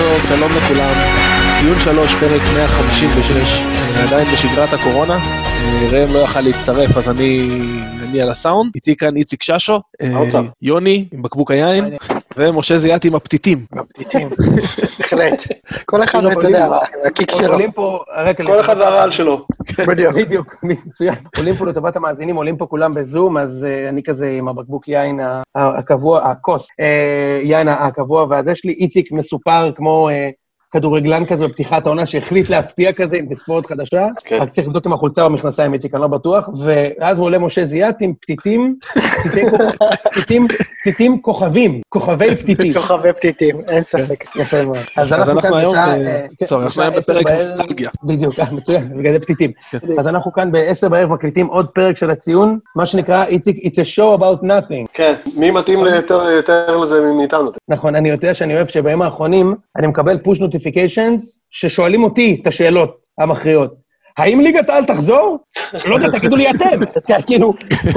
טוב, שלום לכולם. ציון שלוש, פרק 156, עדיין בשגרת הקורונה. אה, ראם לא יכל להצטרף, אז אני, אני על הסאונד. איתי כאן איציק ששו, אה. יוני עם בקבוק היין, ומשה זיאתי עם הפתיתים. הפתיתים, בהחלט. כל אחד, אתה יודע, הקיק שלו. עולים פה, רק כל אחד והרעל שלו. בדיוק. בדיוק, מצוין. עולים פה לטובת המאזינים, עולים פה כולם בזום, אז אה, אני כזה עם הבקבוק יין הקבוע, הכוס, אה, יין הקבוע, ואז יש לי איציק מסופר כמו אה, כדורגלן כזה בפתיחת העונה, שהחליט להפתיע כזה עם תספורת חדשה, כן. רק צריך לבדוק עם החולצה במכנסיים, איציק, אני לא בטוח, ואז עולה משה זיאת עם פתיתים, פתיתי כוכ- פתיתים, פתיתים כוכבים, כוכבי פתיתים. כוכבי פתיתים, אין ספק. יפה מאוד. אז אנחנו כאן בשעה... ב- אה, כן, סורי, היום עשר בפרק. נוסטלגיה. בדיוק, אה, מצוין, בגלל זה פתיתים. כן. אז אנחנו כאן ב-10 בערב מקליטים עוד פרק של הציון, מה שנקרא, איציק, it's a show about nothing. כן, מי מתאים יותר יותר לזה מאיתנו? נכון, אני יודע שאני אוהב שבימים האחרונים אני מקבל push notifications ששואלים אותי את השאלות המכריעות. האם ליגת העל תחזור? לא יודע, תגידו לי אתם. כאילו,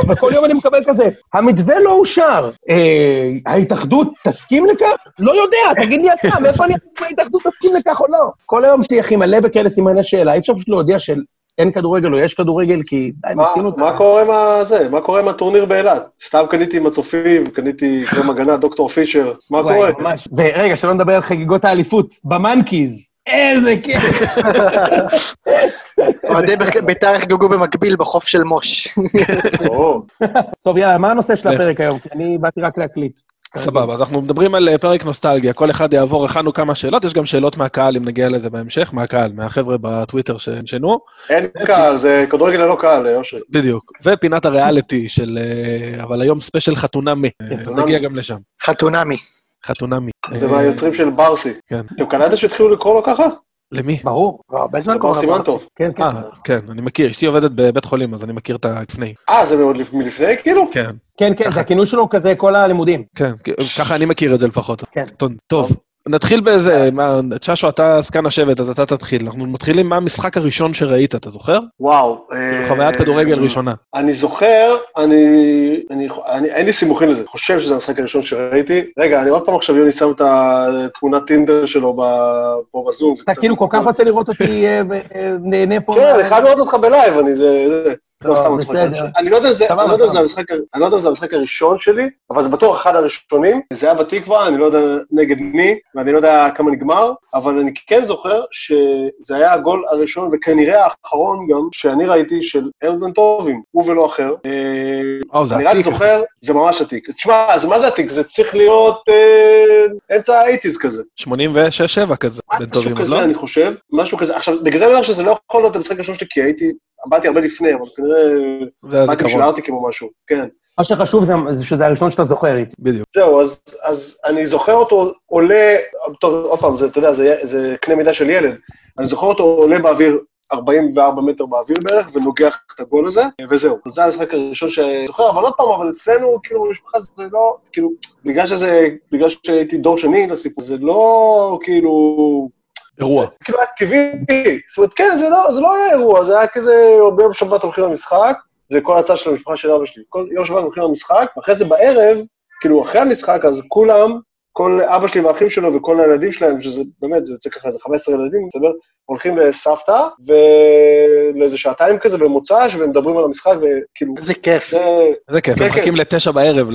וכל יום אני מקבל כזה, המתווה לא אושר. אה, ההתאחדות תסכים לכך? לא יודע, תגיד לי אתה, מאיפה אני אגיד אם ההתאחדות תסכים לכך או לא? כל היום שלי הכי מלא בכאלה סימני שאלה, אי אפשר פשוט להודיע שאין כדורגל או יש כדורגל, כי די, מה- מיצינו את זה. מה קורה עם הזה? מה קורה עם הטורניר באילת? סתם קניתי עם הצופים, קניתי קרם הגנה, דוקטור פישר, מה קורה? ממש. ורגע, שלא נדבר על חגיגות האליפות, במאנקיז. איזה כיף. אוהדי בית"ר- בית"ר יחגגו במקביל בחוף של מוש. טוב, יאללה, מה הנושא של הפרק היום? כי אני באתי רק להקליט. סבבה, אז אנחנו מדברים על אה, פרק נוסטלגיה, כל אחד יעבור, הכנו כמה שאלות, יש גם שאלות מהקהל, אם נגיע לזה בהמשך, מהקהל, מהחבר'ה בטוויטר שהנשנו, אין קהל, זה כדורגל ללא קהל, אושרי. בדיוק. ופינת הריאליטי של... אה, אבל היום ספיישל חתונמי, אה, אז נגיע גם לשם. חתונמי. חתונמי. זה אה, מהיוצרים של ברסי. כן. אתם קלטתם שהתחילו לקרוא לו ככה? למי? ברור. כבר הרבה זמן בר לו סימן טוב. כן, כן. אה, כן, אני מכיר, אשתי עובדת בבית חולים, אז אני מכיר את הלפני. אה, זה מלפני כאילו? כן, כן, כן, זה הכינוי שלו כזה כל הלימודים. כן, ככה אני מכיר את זה לפחות. כן. טוב, נתחיל באיזה, מה, צ'שו, אתה זקן השבט, אז אתה תתחיל. אנחנו מתחילים מה המשחק הראשון שראית, אתה זוכר? וואו. חוויית אה, כדורגל ראשונה. אני זוכר, אני, אני, אני, אין לי סימוכים לזה, חושב שזה המשחק הראשון שראיתי. רגע, אני עוד פעם עכשיו, יוני שם את התמונת טינדר שלו פה בזום. אתה כאילו כל כך רוצה לראות אותי אה, ונהנה פה. כן, אני חייב לראות אותך בלייב, אני זה... לא, לא, סתם. אני לא יודע אם זה- סבבה, אני לא. המשחק אני לא יודע אם זה המשחק הראשון שלי, אבל זה בטוח אחד הראשונים. זה היה בתקווה, אני לא יודע נגד מי, ואני לא יודע כמה נגמר, אבל אני כן זוכר שזה היה הגול הראשון, וכנראה האחרון גם, שאני ראיתי של בן טובים, הוא ולא אחר. אה, אני רק. זוכר, זה ממש עתיק. תשמע, זה מה זה עתיק? זה צריך להיות אה, אמצע האייטיז כזה. 86-7 כזה, משהו כזה? אני חושב, משהו כזה. עכשיו, בגלל זה אני אומר שזה לא יכול להיות המשחק הראשון שלי, כי הייתי, באתי הרבה לפני, אבל כנראה זה באתי בשביל ארטיקים או משהו, כן. מה שחשוב זה- זה שזה הראשון שאתה זוכר איתי. בדיוק. זהו, אז, אז אני זוכר אותו עולה, טוב, עוד פעם, זה, אתה יודע, זה, זה קנה מידה של ילד. אני זוכר אותו עולה באוויר 44 מטר באוויר בערך, ונוגח את הגול הזה, וזהו. זה המשחק הראשון שאני זוכר, אבל עוד פעם, אבל אצלנו, כאילו, במשפחה זה לא, כאילו, בגלל שזה, בגלל שהייתי דור שני לסיפור, זה לא, כאילו... אירוע. זה כאילו היה טבעי. זאת אומרת, כן, זה לא, זה לא היה אירוע, זה היה כזה, ביום שבת הולכים למשחק, זה כל הצד של המשפחה של אבא שלי. כל יום שבת הולכים למשחק, ואחרי זה בערב, כאילו, אחרי המשחק, אז כולם, כל אבא שלי והאחים שלו וכל הילדים שלהם, שזה באמת, זה יוצא ככה איזה 15 ילדים, מסתבר, הולכים לסבתא, ולאיזה שעתיים כזה במוצ"ש, ומדברים על המשחק, וכאילו, איזה כיף. זה... זה כיף, כן, מחכים לתשע בערב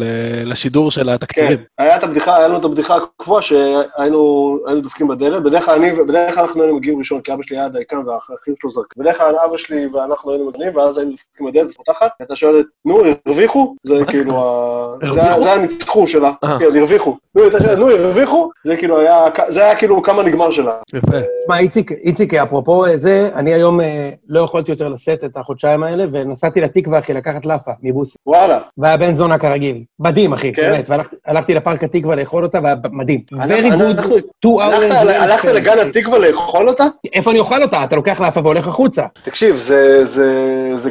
לשידור של כן, התקצירים. היה את הבדיחה, היה לנו את הבדיחה הקבועה שהיינו היינו דופקים בדלת, בדרך כלל אני, בדרך כלל אנחנו היינו מגיעים ראשון, כי אבא שלי היה דייקן והאחים שלו זרק. בדרך כלל אבא שלי ואנחנו היינו מגנים, ואז היינו דופקים בדלת ופותחת, ואתה שואלת, נו, הרוויחו? זה כאילו, ה- זה הניצחו שלה, אה. כן, הרוויחו. נו, נו, הרוויחו? זה כאילו היה, זה היה כאילו כמה נגמר שלה. יפה. תשמע, איציק, איציק, אפרופו אה, זה, אני היום אה, לא יכולתי יותר לשאת את החודשיים האלה, ונסעתי לתקווה, אחי, לקחת לאפה מבוסי. וואלה. והיה בן זונה כרגיל. מדהים, אחי, כן? באמת. והלכתי לפארק התקווה לאכול אותה, והיה מדהים. Very good, two hours. הלכת לגן התקווה לאכול אותה? איפה אני אוכל אותה? אתה לוקח לאפה והולך החוצה. תקשיב, זה, זה, זה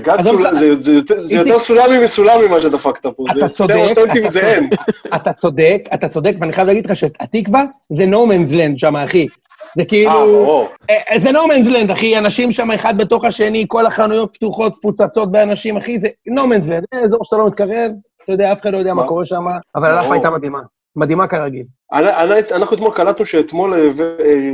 יותר- סולמי מסולמי מה שדפקת פה. זה אתה יותר צודק, אותנטי אתה מזה צודק. אין. אתה צודק, אתה צודק, ואני חייב להגיד לך שהתקווה זה no man's land שם, אחי. זה אה, כאילו... ברור. אה, זה no man's land, אחי, אנשים שם אחד בתוך השני, כל החנויות פתוחות, מפוצצות באנשים, אחי, זה no man's land, זה אזור שאתה לא מתקרב, אתה יודע, אף אחד לא יודע מה? קורה שם, אבל. הלאפה הייתה מדהימה. מדהימה כרגיל. אני- אני- אנחנו אתמול קלטנו שאתמול אה, אה,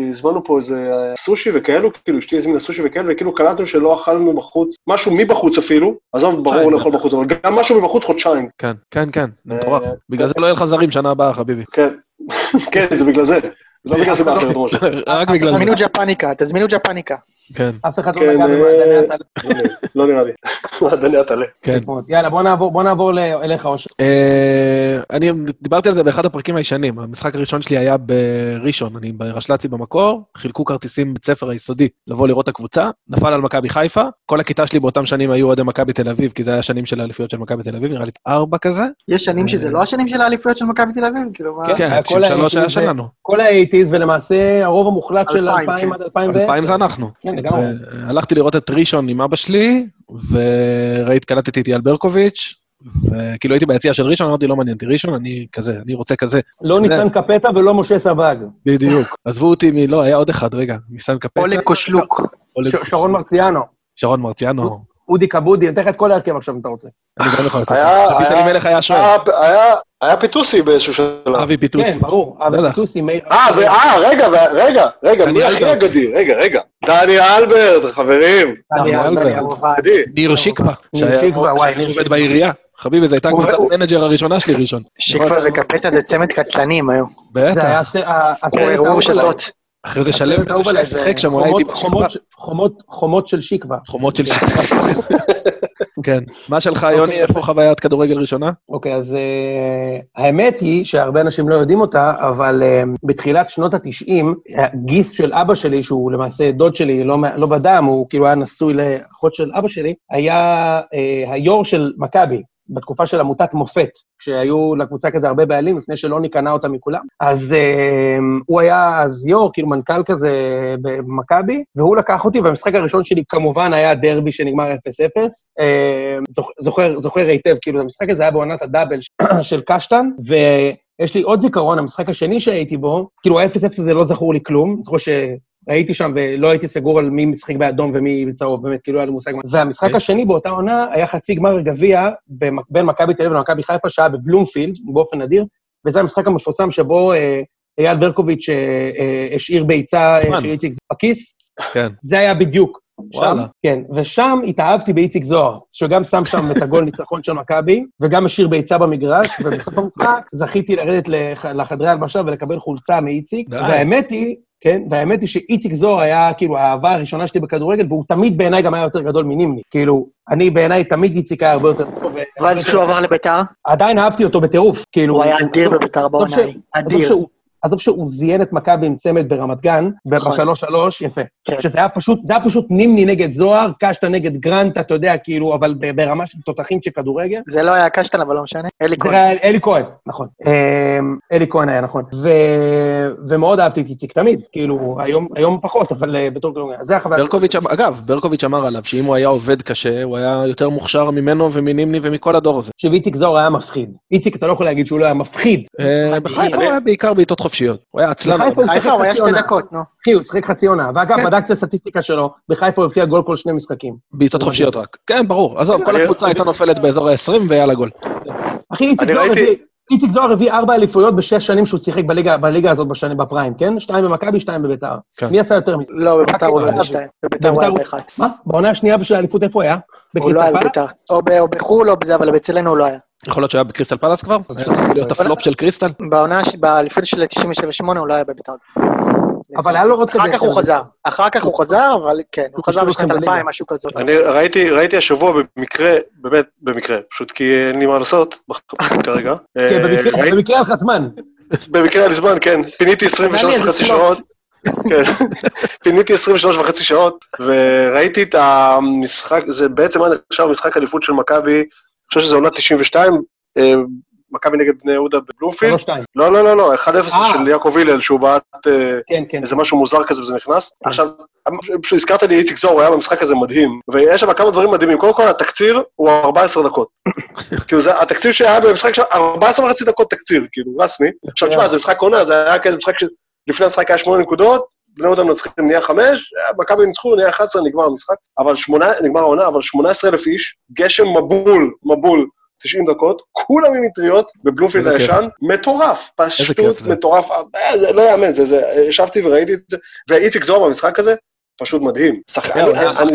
הזמנו פה איזה אה, סושי וכאלו, כאילו אשתי הזמינה סושי וכאלו, וכאילו קלטנו שלא אכלנו בחוץ, משהו מבחוץ אפילו, עזוב, ברור. לאכול בחוץ, אבל גם משהו מבחוץ חודשיים. כן, כן, כן, מטורף. בגלל זה לא יהיה לך זרים שנה הבאה, חביבי. כן, כן, זה בגלל זה. זה לא בגלל סיבה אחרת, משה. רק בגלל זה. תזמינו ג'פניקה, תזמינו ג'פניקה. כן, אף אחד לא כן, נגע אה, במעדני הטלה. לא נראה לי. מעדני הטלה. כן. יאללה, בוא נעבור- אליך, אושר. אה, אני דיברתי על זה באחד הפרקים הישנים. המשחק הראשון שלי היה בראשון, אני ברשל"צי במקור, חילקו כרטיסים בבית ספר היסודי לבוא לראות את הקבוצה, נפל על מכבי חיפה, כל הכיתה שלי באותם שנים היו אוהדי מכבי תל אביב, כי זה היה שנים של האליפויות של מכבי תל אביב, נראה לי ארבע כזה. יש שנים שזה לא השנים של האליפויות של מכבי תל אביב? כאילו, מה? כן, כל 93 היה שלנו. כל ה-80's, ולמעשה הרוב המוחלט של 2000, 2000 כן. עד 2010. 2000 זה אנחנו. כן, לגמרי. הלכתי לראות את ראשון עם אבא שלי, וראית, קלטתי את אייל ברקוביץ', וכאילו הייתי ביציע של ראשון, אמרתי, לא מעניין אותי ראשון, אני כזה, אני רוצה כזה. לא ניסן קפטה ולא משה סבג. בדיוק. עזבו אותי מ... לא, היה עוד אחד, רגע, ניסן קפטה. אולג קושלוק. שרון מרציאנו, שרון מרציאנו. אודי כבודי, אני אתן לך את כל ההרכב עכשיו אם אתה רוצה. היה- פיטוסי באיזשהו שלב. אבי פיטוס. כן, ברור. אבי. פיטוסי, מאיר... אה, אה, רגע, רגע, רגע, דני מי הכי. אגדי? רגע, רגע. דני אלברט, חברים. דני. אגדי. ניר שיקווה. ניר שיקווה, וואי, שהיה ניר עובד שיקווה. בעירייה. חביבי, זו הייתה קבוצת המנג'ר הראשונה שלי ראשון. שיקווה וקפטה זה צמד קטלנים היו. בטח. זה היה הסרט האהוב עליי. רשתות. אחרי זה שלם הסרט האהוב עליי, זה שיחק שם, חומות- חומות- בשכבה. חומות- של שיקווה. חומות של שיקווה. כן. מה שלך, יוני? איפה חוויית כדורגל ראשונה? אוקיי, אז uh, האמת היא שהרבה אנשים לא יודעים אותה, אבל uh, בתחילת שנות ה-90, הגיס של אבא שלי, שהוא למעשה דוד שלי, לא, לא בדם, הוא כאילו היה נשוי לאחות של אבא שלי, היה uh, היו"ר של מכבי. בתקופה של עמותת מופת, כשהיו לקבוצה כזה הרבה בעלים, לפני שלוני קנה אותה מכולם. אז uh, הוא היה אז יו"ר, כאילו מנכ"ל כזה במכבי, והוא לקח אותי, והמשחק הראשון שלי כמובן היה דרבי שנגמר 0-0. Uh, זוכ, זוכר, זוכר היטב, כאילו, המשחק הזה היה בעונת הדאבל של קשטן, ויש לי עוד זיכרון, המשחק השני שהייתי בו, כאילו, ה-0-0 הזה לא זכור לי כלום, זוכר שהייתי שם ולא הייתי סגור על מי משחק באדום ומי בצהוב, באמת, כאילו, היה לי מושג מה. והמשחק אוקיי. השני באותה עונה היה חצי גמר גביע בין מכבי תל אביב למכבי חיפה, שהיה בבלומפילד, באופן נדיר, וזה המשחק המפורסם שבו אה, אייל ברקוביץ' אה, אה, השאיר ביצה. של איציק בכיס, כן. זה היה בדיוק. שם. כן, ושם התאהבתי באיציק זוהר, שגם שם שם את הגול ניצחון של מכבי, וגם השאיר ביצה במגרש, ובסוף המשחק זכיתי לרדת לח- לחדרי הלבשה ולקבל חולצה מאיציק. והאמת היא, כן, והאמת היא שאיציק זוהר היה כאילו האהבה הראשונה שלי בכדורגל, והוא תמיד בעיניי גם היה יותר גדול מנימני. כאילו, אני בעיניי תמיד איציק היה הרבה יותר טוב. ואז כשהוא עבר לביתר, עדיין אהבתי אותו בטירוף, כאילו... הוא היה אדיר בביתר בעונה אדיר. עזוב שהוא זיין את מכבי עם צמד ברמת גן, נכון. בשלוש-שלוש, יפה. כן. שזה היה פשוט, זה היה פשוט נימני נגד זוהר, קשטה נגד גרנט, אתה יודע, כאילו, אבל ברמה של תותחים של כדורגל. זה לא היה קשטן, אבל לא משנה. אלי כהן. אלי כהן, נכון. אמ, אלי כהן היה, נכון. ו... ומאוד אהבתי את איציק תמיד, כאילו, היום, היום פחות, אבל אה, בתור כדורגל. זה החוויה. ברקוביץ', אמ- אגב, ברקוביץ' אמר עליו שאם הוא היה עובד קשה, הוא היה יותר מוכשר ממנו ומנימני ומכל הדור הזה. תקשיב, איציק זוהר היה מפחיד. איציק, אתה לא יכול להגיד שהוא לא היה מפחיד. אה. בחיפה הוא היה בעיקר בעיטות חופשיות. הוא היה עצלן. בחיפה הוא היה חצי שתי עונה. דקות, נו. אחי, הוא שיחק חצי עונה. ואגב, כן. בדקתי את הסטטיסטיקה שלו, בחיפה הוא הבקיע גול כל שני משחקים. בעיטות חופשיות רק. כן, ברור. עזוב, כל אני- הקבוצה הייתה נופלת באזור ה-20 ויאללה גול. אחי, איציק הביא... איציק זוהר הביא ארבע אליפויות בשש שנים שהוא שיחק בליגה, בליגה הזאת בשנים, בפריים, כן? שתיים במכבי, שתיים בביתר. כן. מי עשה יותר מזה? לא, בביתר הוא לא. היה שתיים. בביתר הוא היה באחד. מה? בעונה השנייה בשביל האליפות איפה הוא היה? הוא לא היה? בביתר. או ב- או בחו"ל או בזה, אבל אצלנו הוא לא היה. יכול להיות שהיה בקריסטל פלאס כבר? היה יכול להיות הפלופ של קריסטל? בעונה, באליפות של 97-8 הוא לא היה בביתר. אבל היה לו עוד אחר כזה... כך הוא חזר. אחר כך הוא חזר, אבל כן, הוא חזר בשנת אתכם בליגה. 2000, משהו כזה. אני ראיתי, ראיתי השבוע במקרה, באמת במקרה, פשוט כי אין לי מה לעשות כרגע. כן, אה, במקרה- היה לך זמן. במקרה היה לי זמן, כן. פיניתי 23 לי איזה וחצי. שעות. כן. פיניתי 23 וחצי שעות, וראיתי את המשחק, זה בעצם היה נחשב משחק אליפות של מכבי, אני חושב שזה עונה 92, אה, מכבי נגד בני יהודה בבלומפילד. שלוש שתיים. לא, לא, לא, לא, 1-0 אה. של יעקב הלל, שהוא בעט אה, כן, כן. איזה משהו מוזר כזה וזה נכנס. כן. עכשיו, פשוט הזכרת לי איציק זוהר, הוא היה במשחק הזה מדהים, ויש שם כמה דברים מדהימים. קודם כל, התקציר הוא 14 דקות. כאילו, זה התקציר שהיה במשחק שם, 14 וחצי דקות תקציר, כאילו, רסמי. עכשיו, תשמע, זה משחק עונה, זה היה כזה משחק שלפני המשחק היה 8 נקודות, בני יהודה מנצחים, נהיה 5, מכבי ניצחו, נהיה 11, נגמר המשחק. אבל שמונה, נגמר העונה, אבל 18,000 איש, גשם מבול, מבול. 90 דקות, כולם עם מטריות בבלומפילד. הישן, מטורף, פשוט. מטורף, אה, זה לא יאמן, זה, זה, ישבתי וראיתי את זה, ואיציק זוהר במשחק הזה, פשוט מדהים. זהו,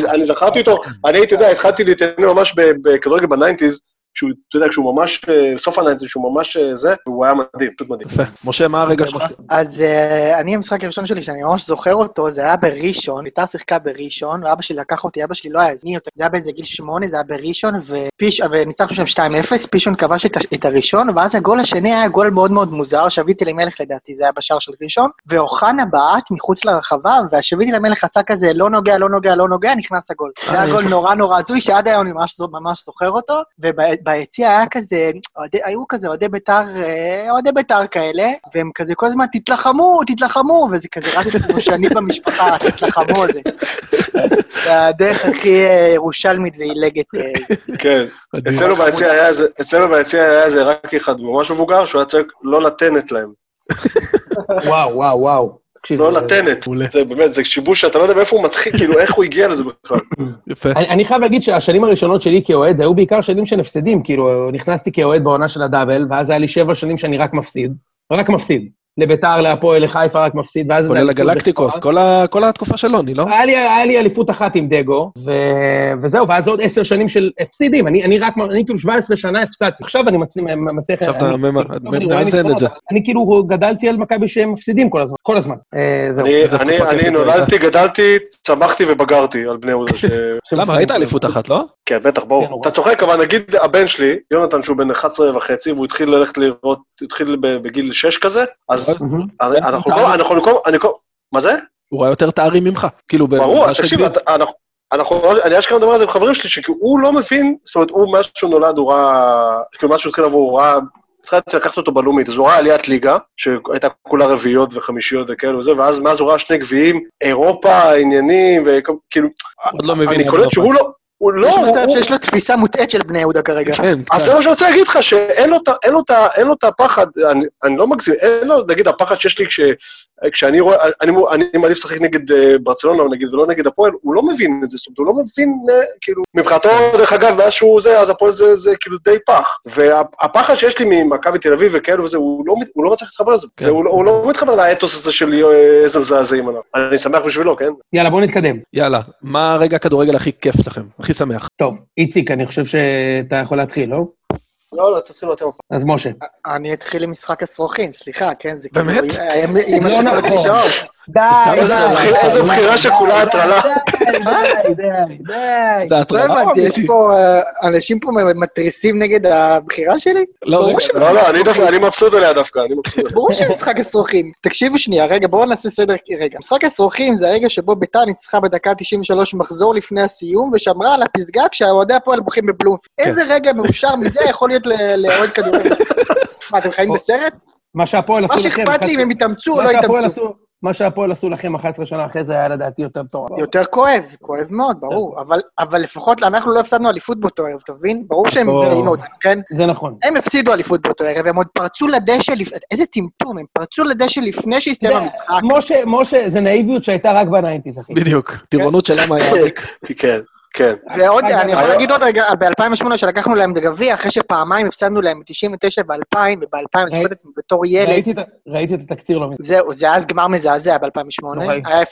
אני, זכרתי אותו, אני הייתי יודע, התחלתי להתעניין ממש בכדורגל ב nineties, שהוא, אתה יודע, כשהוא ממש, אה, סוף ה nineties, שהוא ממש אה, זה, והוא היה מדהים, פשוט מדהים. יפה. משה, מה הרגע שלך? אז אה, אני, המשחק הראשון שלי, שאני ממש זוכר אותו, זה היה בראשון, ביתר שיחקה בראשון, ואבא שלי לקח אותי, אבא שלי לא היה הזמין אותי, זה היה באיזה גיל שמונה, זה היה בראשון, וניצחנו שם 2-0, פישון כבש את, הראשון, ואז הגול השני היה גול מאוד מאוד מוזר, שביט אלימלך לדעתי, זה היה בשער של ראשון, ואוחנה בעט מחוץ לרחבה, והשביט אלימלך עשה כזה לא נוגע, לא נוגע, לא נוגע, נכנס הגול. זה היה גול נורא נורא הזוי, שעד היום אני ממש, ממש זוכר אותו, וביציע היה כזה, היו כזה אוהדי בית"ר, אה, אוהדי בית"ר כאלה, והם כזה כל הזמן, תתלחמו, תתלחמו, וזה כזה רץ כמו שאני במשפחה, תתלחמו זה. זה הדרך הכי אה, ירושלמית ועילגת. אה. כן. מדהים. אצלנו ביציע היה איזה, ביציע רק אחד ממש מבוגר, שהוא היה צועק לא לטנת להם. וואו, וואו, וואו. תקשיב, לא. מעולה. זה באמת, זה שיבוש שאתה לא יודע מאיפה הוא מתחיל, כאילו, איך הוא הגיע לזה בכלל. יפה. אני, אני חייב להגיד שהשנים הראשונות שלי כאוהד, זה היו בעיקר שנים של הפסדים, כאילו, נכנסתי כאוהד בעונה של הדאבל, ואז היה לי שבע שנים שאני רק מפסיד, רק מפסיד. לביתר, להפועל, לחיפה, רק מפסיד, ואז... זה כולל הגלקטיקוס, בכפר. כל ה- כל התקופה של לוני, לא? היה לי, היה לי אליפות אחת עם דגו, ו... וזהו, ואז עוד עשר שנים של הפסידים. אני, אני רק, אני כאילו 17 שנה הפסדתי. עכשיו אני מצליח... עכשיו אתה מאזן את זה. אני כאילו גדלתי על מכבי שהם מפסידים כל הזמן, כל הזמן. אה, זהו. אני- נולדתי, גדלתי, צמחתי ובגרתי על בני יהודה. למה, ראית אליפות אחת, לא? כן, בטח, כן, ברור. הוא- אתה צוחק, אבל נגיד הבן שלי, יונתן, שהוא בן 11 וחצי, והוא התחיל ללכת לראות, התחיל בגיל 6 כזה, אז אנחנו כל... אנחנו כל... אני כל... מה זה? הוא רואה יותר תארים ממך. כאילו, ב- ברור, אז תקשיב, אנחנו... אנחנו, אני אשכרה מדבר על זה עם חברים שלי, שהוא לא מבין, זאת אומרת, הוא מאז שהוא נולד, הוא ראה, כאילו, מאז שהוא התחיל לבוא, הוא ראה, התחלתי לקחת אותו בלאומית, אז הוא ראה עליית ליגה, שהייתה כולה רביעיות וחמישיות וכאלו וזה, ואז מאז הוא ראה שני גביעים, אירופה, עניינים, וכאילו, עוד לא מבין. אני קולט שהוא לא, הוא לא, יש מצב שיש לו תפיסה מוטעית של בני יהודה כרגע. כן, אז. זה מה שאני רוצה להגיד לך, שאין לו את הפחד, אני- אני לא מגזים, אין לו, נגיד, הפחד שיש לי כש- כשאני רואה, אני מעדיף לשחק נגד אה, ברצלונה, נגיד, ולא נגד הפועל, הוא לא מבין את זה, זאת אומרת, הוא לא מבין, אה, כאילו, מבחינתו, דרך אגב, מאז שהוא זה, אז הפועל זה זה כאילו די פח. והפחד שיש לי ממכבי תל אביב וכאלו וזה, הוא לא הוא לא מצליח להתחבר לזה. כן. זה, הוא לא- הוא לא מתחבר לאתוס הזה של אה, עזר זעזעים עליו. אני שמח בשבילו, כן? יאללה, בואו נתקדם. יאללה, מה הרגע הכדורגל הכי כיף לכם? הכי שמח? טוב, איציק, אני חושב שאתה יכול להתחיל, לא? לא, לא, תתחילו אתם. אז משה. אני אתחיל עם משחק השרוכים, סליחה, כן, זה באמת? כאילו... אם לא נכון. די, די, די, בחירה שכולה הטרלה. די, די, די, לא הבנתי, יש? פה... אה, אנשים פה מתריסים נגד הבחירה שלי? לא, לא, לא, אני השרוכים. דווקא, אני מבסוט עליה דווקא, אני מבסוט עליה. ברור שמשחק השרוכים. תקשיבו שנייה, רגע, בואו נעשה סדר רגע. משחק השרוכים זה הרגע שבו ביתר ניצחה בדקה 93 מחזור לפני הסיום, ושמרה על הפסגה כשאוהדי הפועל בוכים בבלומפילד. כן. איזה רגע מאושר מזה יכול להיות ל- לאוהד כדורגל? מה, אתם חיים בסרט? מה שהפועל עשו מה. שאכפת לי אם הם יתאמצו או לא יתאמצו. מה שהפועל עשו לכם 11 שנה אחרי זה היה לדעתי יותר מטורף. יותר כואב, כואב מאוד, ברור. אבל- אבל לפחות אנחנו לא הפסדנו אליפות באותו ערב, אתה מבין? ברור שהם. זיינו אותנו, כן? זה נכון. הם הפסידו אליפות באותו ערב, הם עוד פרצו לדשא, איזה טמטום, הם פרצו לדשא לפני שהסתיים המשחק. משה, משה, זה נאיביות שהייתה רק בניינטיז, אחי. בדיוק, טירונות של למה היה עמק. כן, כן. ועוד, אני יכול להגיד עוד רגע, ב-2008 שלקחנו להם את הגביע, אחרי שפעמיים הפסדנו להם ב-99 וב-2000, וב-2000 אני זוכר את עצמי בתור ילד. ראיתי את התקציר לא מזמן. זהו, זה היה אז גמר מזעזע ב-2008, נוראי. היה 0-0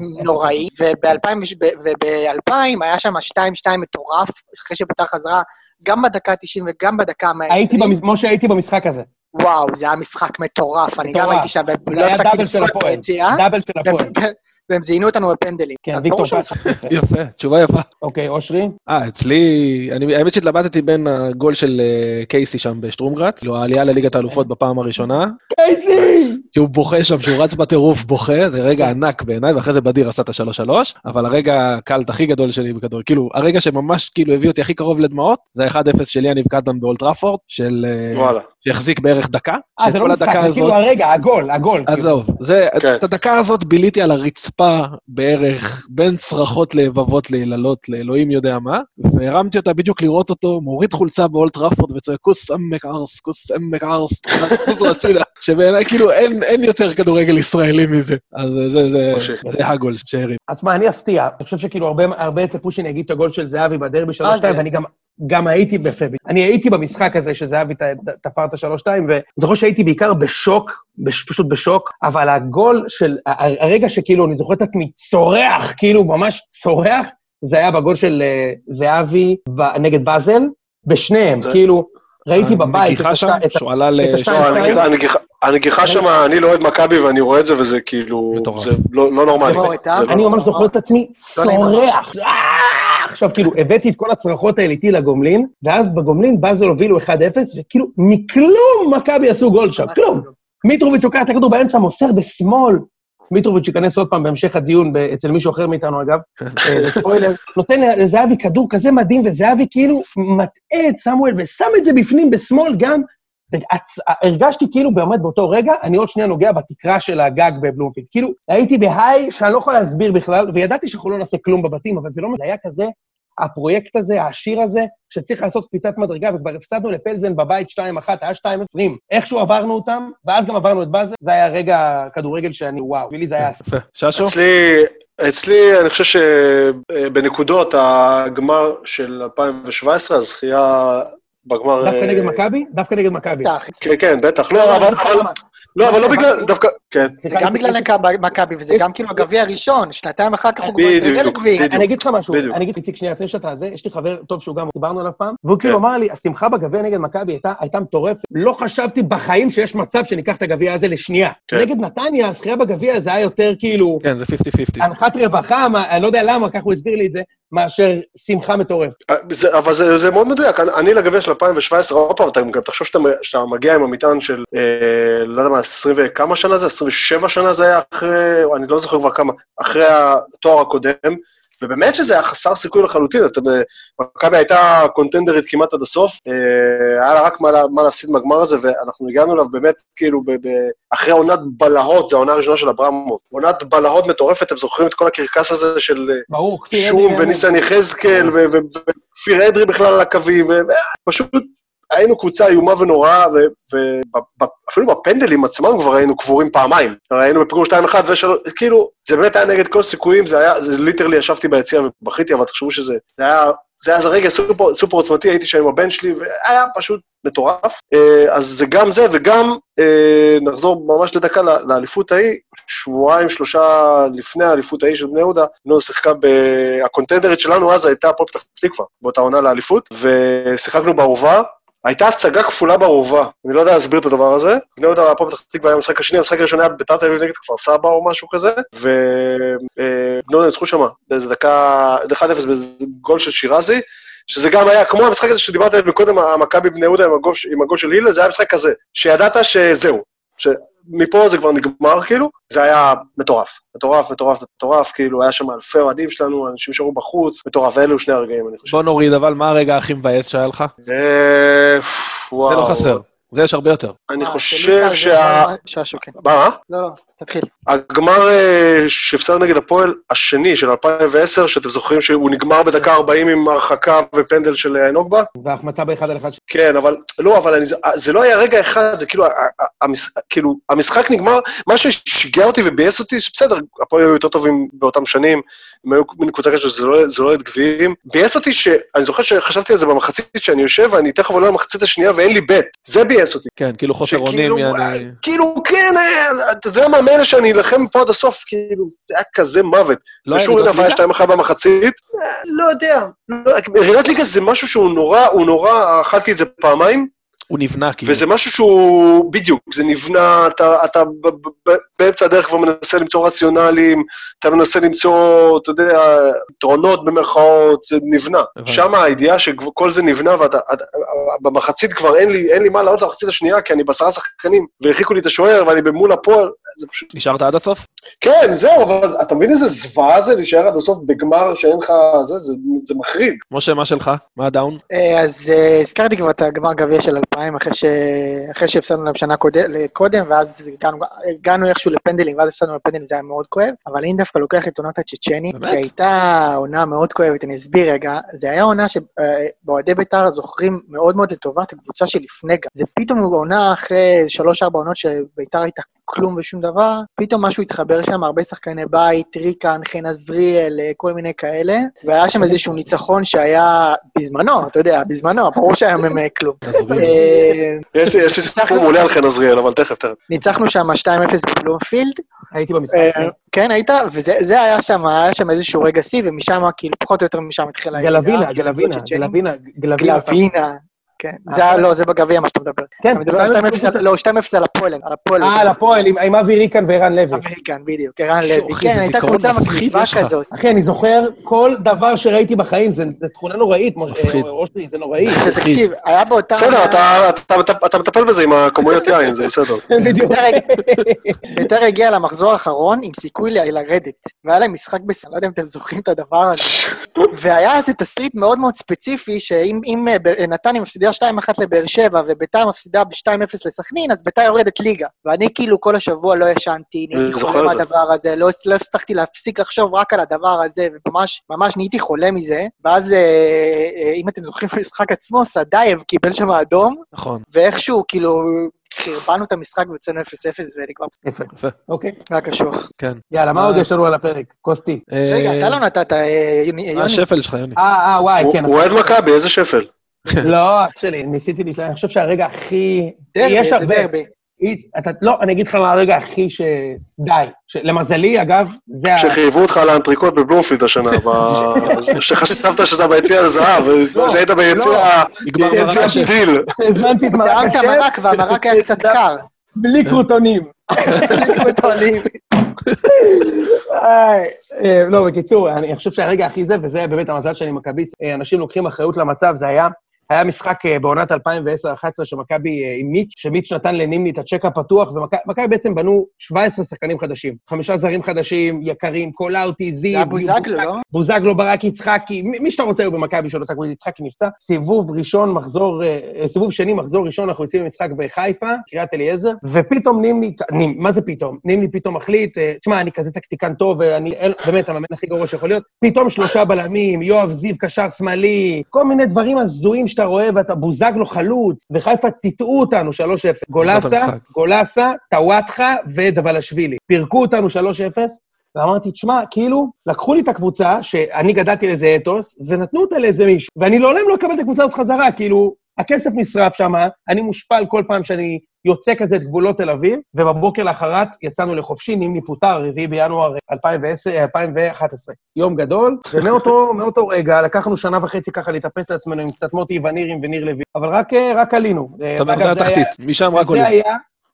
נוראי. נוראי, וב-2000 היה שם 2-2 מטורף, אחרי שביתר חזרה, גם בדקה ה-90 וגם בדקה הייתי ה-120. במש- משה, הייתי במשחק הזה. וואו, זה היה משחק מטורף, אני גם. הייתי שם, לא הפסקתי לבכות. ביציאה, דאבל של הפועל. והם זיינו אותנו בפנדלים. כן, אז ויקטור ברור פס. יפה, תשובה יפה. אוקיי, אושרי? אה, אצלי, אני, האמת שהתלבטתי בין הגול של אה, קייסי שם בשטרומגרץ, כאילו העלייה לליגת האלופות בפעם הראשונה, קייסי! שהוא בוכה שם, שהוא רץ בטירוף בוכה, זה רגע ענק בעיניי, ואחרי זה בדיר עשה את השלוש שלוש, אבל הרגע הקלט הכי גדול שלי בכדור, כאילו, הרגע שממש כאילו הביא אותי הכי קרוב לדמעות, זה ה-1-0 של יניב קטן באולטראפורד, של... אה, וואלה. שהחזיק בערך דקה. אה, זה לא משחק, זה כאילו הזאת- הרגע, הגול, הגול. כאילו. עזוב, זה, כן. את הדקה הזאת ביליתי על הרצפה בערך בין צרחות לבבות ליללות לאלוהים יודע מה, והרמתי אותה בדיוק לראות אותו, מוריד חולצה באולט טראפורד וצועק כוס עמק ארס, כוס עמק ארס, כוס הצידה, שבעיניי כאילו אין, אין, יותר כדורגל ישראלי מזה. אז זה, זה, זה. זה הגול שהרים. אז מה, אני אפתיע. אני חושב שכאילו הרבה, הרבה יצפו שאני אגיד את הגול של זהבי בדרבי 3-2, זה? ואני גם, גם הייתי בפבי. אני הייתי במשחק הזה שזהבי תפר את ה-3-2, ואני זוכר שהייתי בעיקר בשוק, בש, פשוט בשוק, אבל הגול של, ה- ה- הרגע שכאילו, אני זוכר את עצמי צורח, כאילו ממש צורח, זה היה בגול של אה, זהבי ב- נגד באזל, בשניהם, זה- כאילו, ראיתי בבית את הנגיחה שם, שהוא עלה ל... לא. הנגיחה- שם, אני לא אוהד מכבי ואני רואה את זה, וזה כאילו. זה לא לא נורמלי. זה לא אני. ממש זוכר את עצמי לא. צורח. אה! עכשיו, כאילו, הבאתי את כל הצרחות האלה איתי לגומלין, ואז בגומלין באזל הובילו 1-0, וכאילו, מכלום מכבי עשו גול שם, כלום. מיטרוביץ' לוקח את הכדור באמצע, מוסר בשמאל. מיטרוביץ' ייכנס עוד פעם בהמשך הדיון אצל מישהו אחר מאיתנו, אגב, אה, זה ספוילר, נותן לזהבי כדור כזה מדהים, וזהבי כאילו מטעה את סמואל ושם את זה בפנים בשמאל גם. והצ- הרגשתי כאילו באמת באותו רגע, אני עוד שנייה נוגע בתקרה של הגג בבלומפילד. כאילו, הייתי בהיי שאני לא יכול להסביר בכלל, וידעתי שאנחנו לא נעשה כלום בבתים, אבל זה לא... זה היה כזה, הפרויקט הזה, העשיר הזה, שצריך לעשות קפיצת מדרגה, וכבר הפסדנו לפלזן בבית 2-1, היה 2-20. איכשהו עברנו אותם, ואז גם עברנו את באזל, זה היה רגע כדורגל שאני, וואו, בשבילי זה היה... ששו? אצלי, אצלי, אני חושב שבנקודות הגמר של 2017, הזכייה בגמר... דווקא אה, נגד מכבי? דווקא נגד מכבי. כן, כן, בטח. לא, אבל, אבל, לא, אבל לא בגלל, דווקא, כן. זה גם בגלל מכבי- וזה גם כאילו הגביע הראשון, שנתיים אחר כך הוא כבר בדיוק. בדיוק. אני אגיד לך משהו, בדיוק. אני אגיד, איציק, שנייה, לפני שאתה זה, יש לי חבר טוב שהוא גם, דיברנו עליו פעם, והוא כאילו כן. אמר לי, השמחה בגביע נגד מכבי הייתה- מטורפת. לא חשבתי בחיים שיש מצב שניקח את הגביע הזה לשנייה. כן. נגד נתניה, הזכייה בגביע זה היה יותר כאילו, כן, זה 50-50. הנחת רווחה, אני לא יודע למה, ככה הוא הסביר לי את זה, מאשר שמחה מטורפת. זה, אבל זה, זה מאוד מדויק. אני, אני לגביע של 2017, עוד פעם, אתה גם תחשוב שאתה, שאתה מגיע עם המטען של, אה, לא יודע מה, 20 וכמה שנה זה? 27 שנה זה היה אחרי, אני לא זוכר כבר כמה, אחרי התואר הקודם, ובאמת שזה היה חסר סיכוי לחלוטין. אתה, ב- מכבי הייתה קונטנדרית כמעט עד הסוף, אה, היה לה רק מה, מה להפסיד מהגמר הזה, ואנחנו הגענו אליו באמת, כאילו, ב, ב, אחרי עונת בלהות, זו העונה הראשונה של אברמוב. עונת בלהות מטורפת, אתם זוכרים את כל הקרקס הזה של... אה, ברור, שום וניסן יחזקאל וכפיר אדרי בכלל על הקווים, ופשוט היינו קבוצה איומה ונוראה, ואפילו בפנדלים עצמם כבר היינו קבורים פעמיים. היינו בפיגור 2-1 ו-3, כאילו, זה באמת היה נגד כל סיכויים, זה היה, זה literally ישבתי ביציע ובכיתי, אבל תחשבו שזה, זה היה, זה היה איזה רגע סופר, סופר עוצמתי, הייתי שם עם הבן שלי, והיה פשוט מטורף. אה, אז זה גם זה, וגם, אה, נחזור ממש לדקה לאליפות ההיא, שבועיים, שלושה לפני האליפות ההיא של בני יהודה, נו שיחקה ב... הקונטנדרית שלנו אז הייתה הפועל פתח תקווה, באותה עונה לאליפות, ושיחקנו בערובה. הייתה הצגה כפולה בערובה, אני לא יודע להסביר את הדבר הזה. בני יהודה הפועל פתח תקווה היה המשחק השני, המשחק הראשון היה ביתר תל אביב נגד כפר סבא או משהו כזה, ובני יהודה ניצחו שם באיזה דקה, 1-0 באיזה גול של שירזי, שזה גם היה, כמו המשחק הזה שדיברת עליו מקודם, המכבי בני יהודה עם הגול של הילה, זה היה משחק כזה, שידעת שזהו, שמפה זה כבר נגמר כאילו, זה היה מטורף, מטורף, מטורף, מטורף, כאילו, היה שם אלפי אוהדים שלנו, אנשים נשארו בחוץ, מטורף, ואלו שני הרגעים, אני חושב. בוא נוריד, אבל מה הרגע הכי מבאס שהיה לך? אה, וואו. זה לא חסר, זה יש הרבה יותר. אני אה, חושב זה שה... כן. מה? לא, לא, תתחיל. הגמר אה, שהפסדנו נגד הפועל השני של 2010, שאתם זוכרים שהוא נגמר בדקה 40 עם הרחקה ופנדל של אה, נוגבה? והחמצה באחד על אחד. כן, אבל לא, אבל אני, זה לא היה רגע אחד, זה כאילו, המש, כאילו, המשחק נגמר, מה ששיגע אותי וביאס אותי, שבסדר, הפועל היו יותר טובים באותם שנים, הם היו מין קבוצה כזאת שזה לא- זה לא את גביעים. ביאס אותי שאני זוכר שחשבתי על זה במחצית, שאני יושב ואני תכף עולה למחצית השנייה ואין לי בית. זה ביאס אותי. כן, כאילו חוסר אונים, יעני... כאילו, כן, אה, אתה יודע מה, מילא שאני אלחם פה עד הסוף, כאילו, זה היה כזה מוות. לא היה ושוב ליגות נפל ליגה? 2-1 במחצית, אה, לא יודע. ירידת ליגה זה משהו שהוא נורא, הוא נורא, אכלתי את זה פעמיים, הוא נבנה כאילו. וזה משהו שהוא, בדיוק, זה נבנה, אתה, אתה באמצע הדרך כבר מנסה למצוא רציונלים, אתה מנסה למצוא, אתה יודע, יתרונות במרכאות, זה נבנה. שם הידיעה שכל זה נבנה, ואתה, אתה, במחצית כבר אין לי, אין לי מה לעלות למחצית השנייה, כי אני בעשרה שחקנים, והרחיקו לי את השוער, ואני במול הפועל, זה פשוט... נשארת עד הסוף? כן, זהו, אבל אתה מבין איזה זוועה זה להישאר עד הסוף בגמר שאין לך... זה, זה, זה מחריד. משה, מה שלך? מה הדאון? אה, אז אה, הזכרתי כבר את הגמר גביע של 2000, אחרי ש- אחרי שהפסדנו להם שנה קוד- קודם, ואז הגענו- הגענו איכשהו לפנדלים, ואז הפסדנו לפנדלים, זה היה מאוד כואב, אבל אני דווקא לוקח את עונת הצ'צ'ני? שהייתה עונה מאוד כואבת, אני אסביר רגע, זה היה עונה שבאוהדי בית"ר זוכרים מאוד מאוד לטובה את הקבוצה שלפני גם. זה פתאום עונה אחרי שלוש-ארבע עונות שבית"ר הייתה כלום ושום דבר, פתאום משהו התחבר שם, הרבה שחקני בית, ריקן, חן עזריאל, אה, כל מיני כאלה, והיה שם איזשהו ניצחון שהיה בזמנו, אתה יודע, בזמנו, ברור שהיום הם כלום. אה, יש לי סיפור מעולה על חן עזריאל, אבל תכף, תכף. ניצחנו שם 2-0 בבלומפילד, הייתי במשחק. אה, כן, היית, וזה זה היה שם, היה שם איזשהו רגע שיא, ומשם, כאילו, פחות או יותר משם התחילה גלווינה, כאילו, גלווינה, כן. זה היה, לא, זה בגביע מה שאתה מדבר. כן, אתה מדבר על 2-0 על- לא, 2-0 על הפועל, על הפועל. אה, על הפועל, עם- אבי ריקן וערן לוי. אמריקן, בדיוק, ערן לוי. כן, זה הייתה קבוצה מגניבה. כזאת. אחי, אני זוכר כל דבר שראיתי בחיים, זה זה תכונה נוראית, משה-. אה, אושרי, זה נוראי. שתקשיב, היה באותה... בסדר, אתה- אתה- אתה- אתה מטפל בזה עם הכמויות יין, זה בסדר. בדיוק. ביתר הגיע למחזור האחרון עם סיכוי לרדת, והיה להם משחק בסל, לא יודע אם אתם זוכרים את הדבר הזה. והיה איזה תסריט מאוד מאוד ספציפי, שאם אה, אה, נתניה מפסידה 2-1 לבאר שבע וביתר מפסידה ב-2-0 לסכנין, אז ביתר יורדת ליגה. ואני כאילו כל השבוע לא ישנתי, אני נהייתי חולה. מהדבר הזה, לא לא הצלחתי להפסיק לחשוב רק על הדבר הזה, וממש ממש נהייתי חולה מזה. ואז, אה, אה, אם אתם זוכרים במשחק עצמו, סדאייב קיבל שם אדום, נכון. ואיכשהו, כאילו, חרבנו את המשחק ויוצאנו 0-0 ונגמר יפה. יפה. אוקיי. היה קשוח. כן. יאללה, מה מה- עוד יש לנו על הפרק? קוסטי. רגע, אה, אתה לא נתת, אה, יוני. מה. השפל שלך, יוני? אה, אה, וואי, כן. הוא אוהד מכבי, איזה שפל. לא, אח שלי, ניסיתי להתלהב, אני חושב שהרגע הכי... דרבי, יש זה הרבה. דרבי. אתה, לא, אני אגיד לך מה הרגע הכי ש... די. ש... למזלי, אגב, זה ה... שחייבו אותך על האנטריקוט בבלומפילד השנה, ב- שחשבת שאתה ביציע הזהב, שהיית ביציע נגמר יציע ברמה ש... דיל. הזמנתי את מרק טעימת השף. מרק, והמרק היה קצת קר. בלי קרוטונים. מטוענים. איי, אה, לא, בקיצור, אני חושב שהרגע הכי זה, וזה באמת המזל שאני מכביסט, אה, אנשים לוקחים אחריות למצב, זה היה... היה משחק אה, בעונת 2010-2011 שמכבי אה, עם מיץ', שמיץ' נתן לנימני את הצ'ק הפתוח, ומכבי בעצם בנו 17 שחקנים חדשים. חמישה זרים חדשים, יקרים, קולאוטי, זיו. זה היה בוזגלו, לא? בוזגלו, ברק יצחקי, מי שאתה רוצה היו במכבי של אותה יצחקי נפצע. סיבוב ראשון, מחזור, אה, סיבוב שני, מחזור ראשון, אנחנו יוצאים למשחק בחיפה, קריית אליעזר, ופתאום נימני, נימ, מה זה פתאום? נימני פתאום מחליט, תשמע, אני כזה טקטיקן טוב, ואני באמת המאמן הכי גרוע שיכול להיות. פתאום שלושה בלמים, יואב זיו קשר שמאלי, כל מיני דברים הזויים שאתה רואה, ואתה בוזגלו חלוץ, וחיפה טיטאו אותנו 3-0. גולסה. גולסה, טוואטחה ודבלשווילי. פירקו אותנו 3-0, ואמרתי, תשמע, כאילו, לקחו לי את הקבוצה, שאני גדלתי לאיזה אתוס, ונתנו אותה לאיזה מישהו, ואני לעולם לא אקבל את הקבוצה הזאת חזרה, כאילו, הכסף נשרף שם, אני מושפל כל פעם שאני יוצא כזה את גבולות תל אביב, ובבוקר לאחרת יצאנו לחופשי, נימני פוטר, 4 בינואר 2010, 2011. יום גדול, ומאותו מאותו רגע לקחנו שנה וחצי ככה להתאפס על עצמנו עם קצת מוטי וניר, עם וניר לוי, אבל רק, אה, רק עלינו. אתה זה היה- התחתית, משם רק עולים.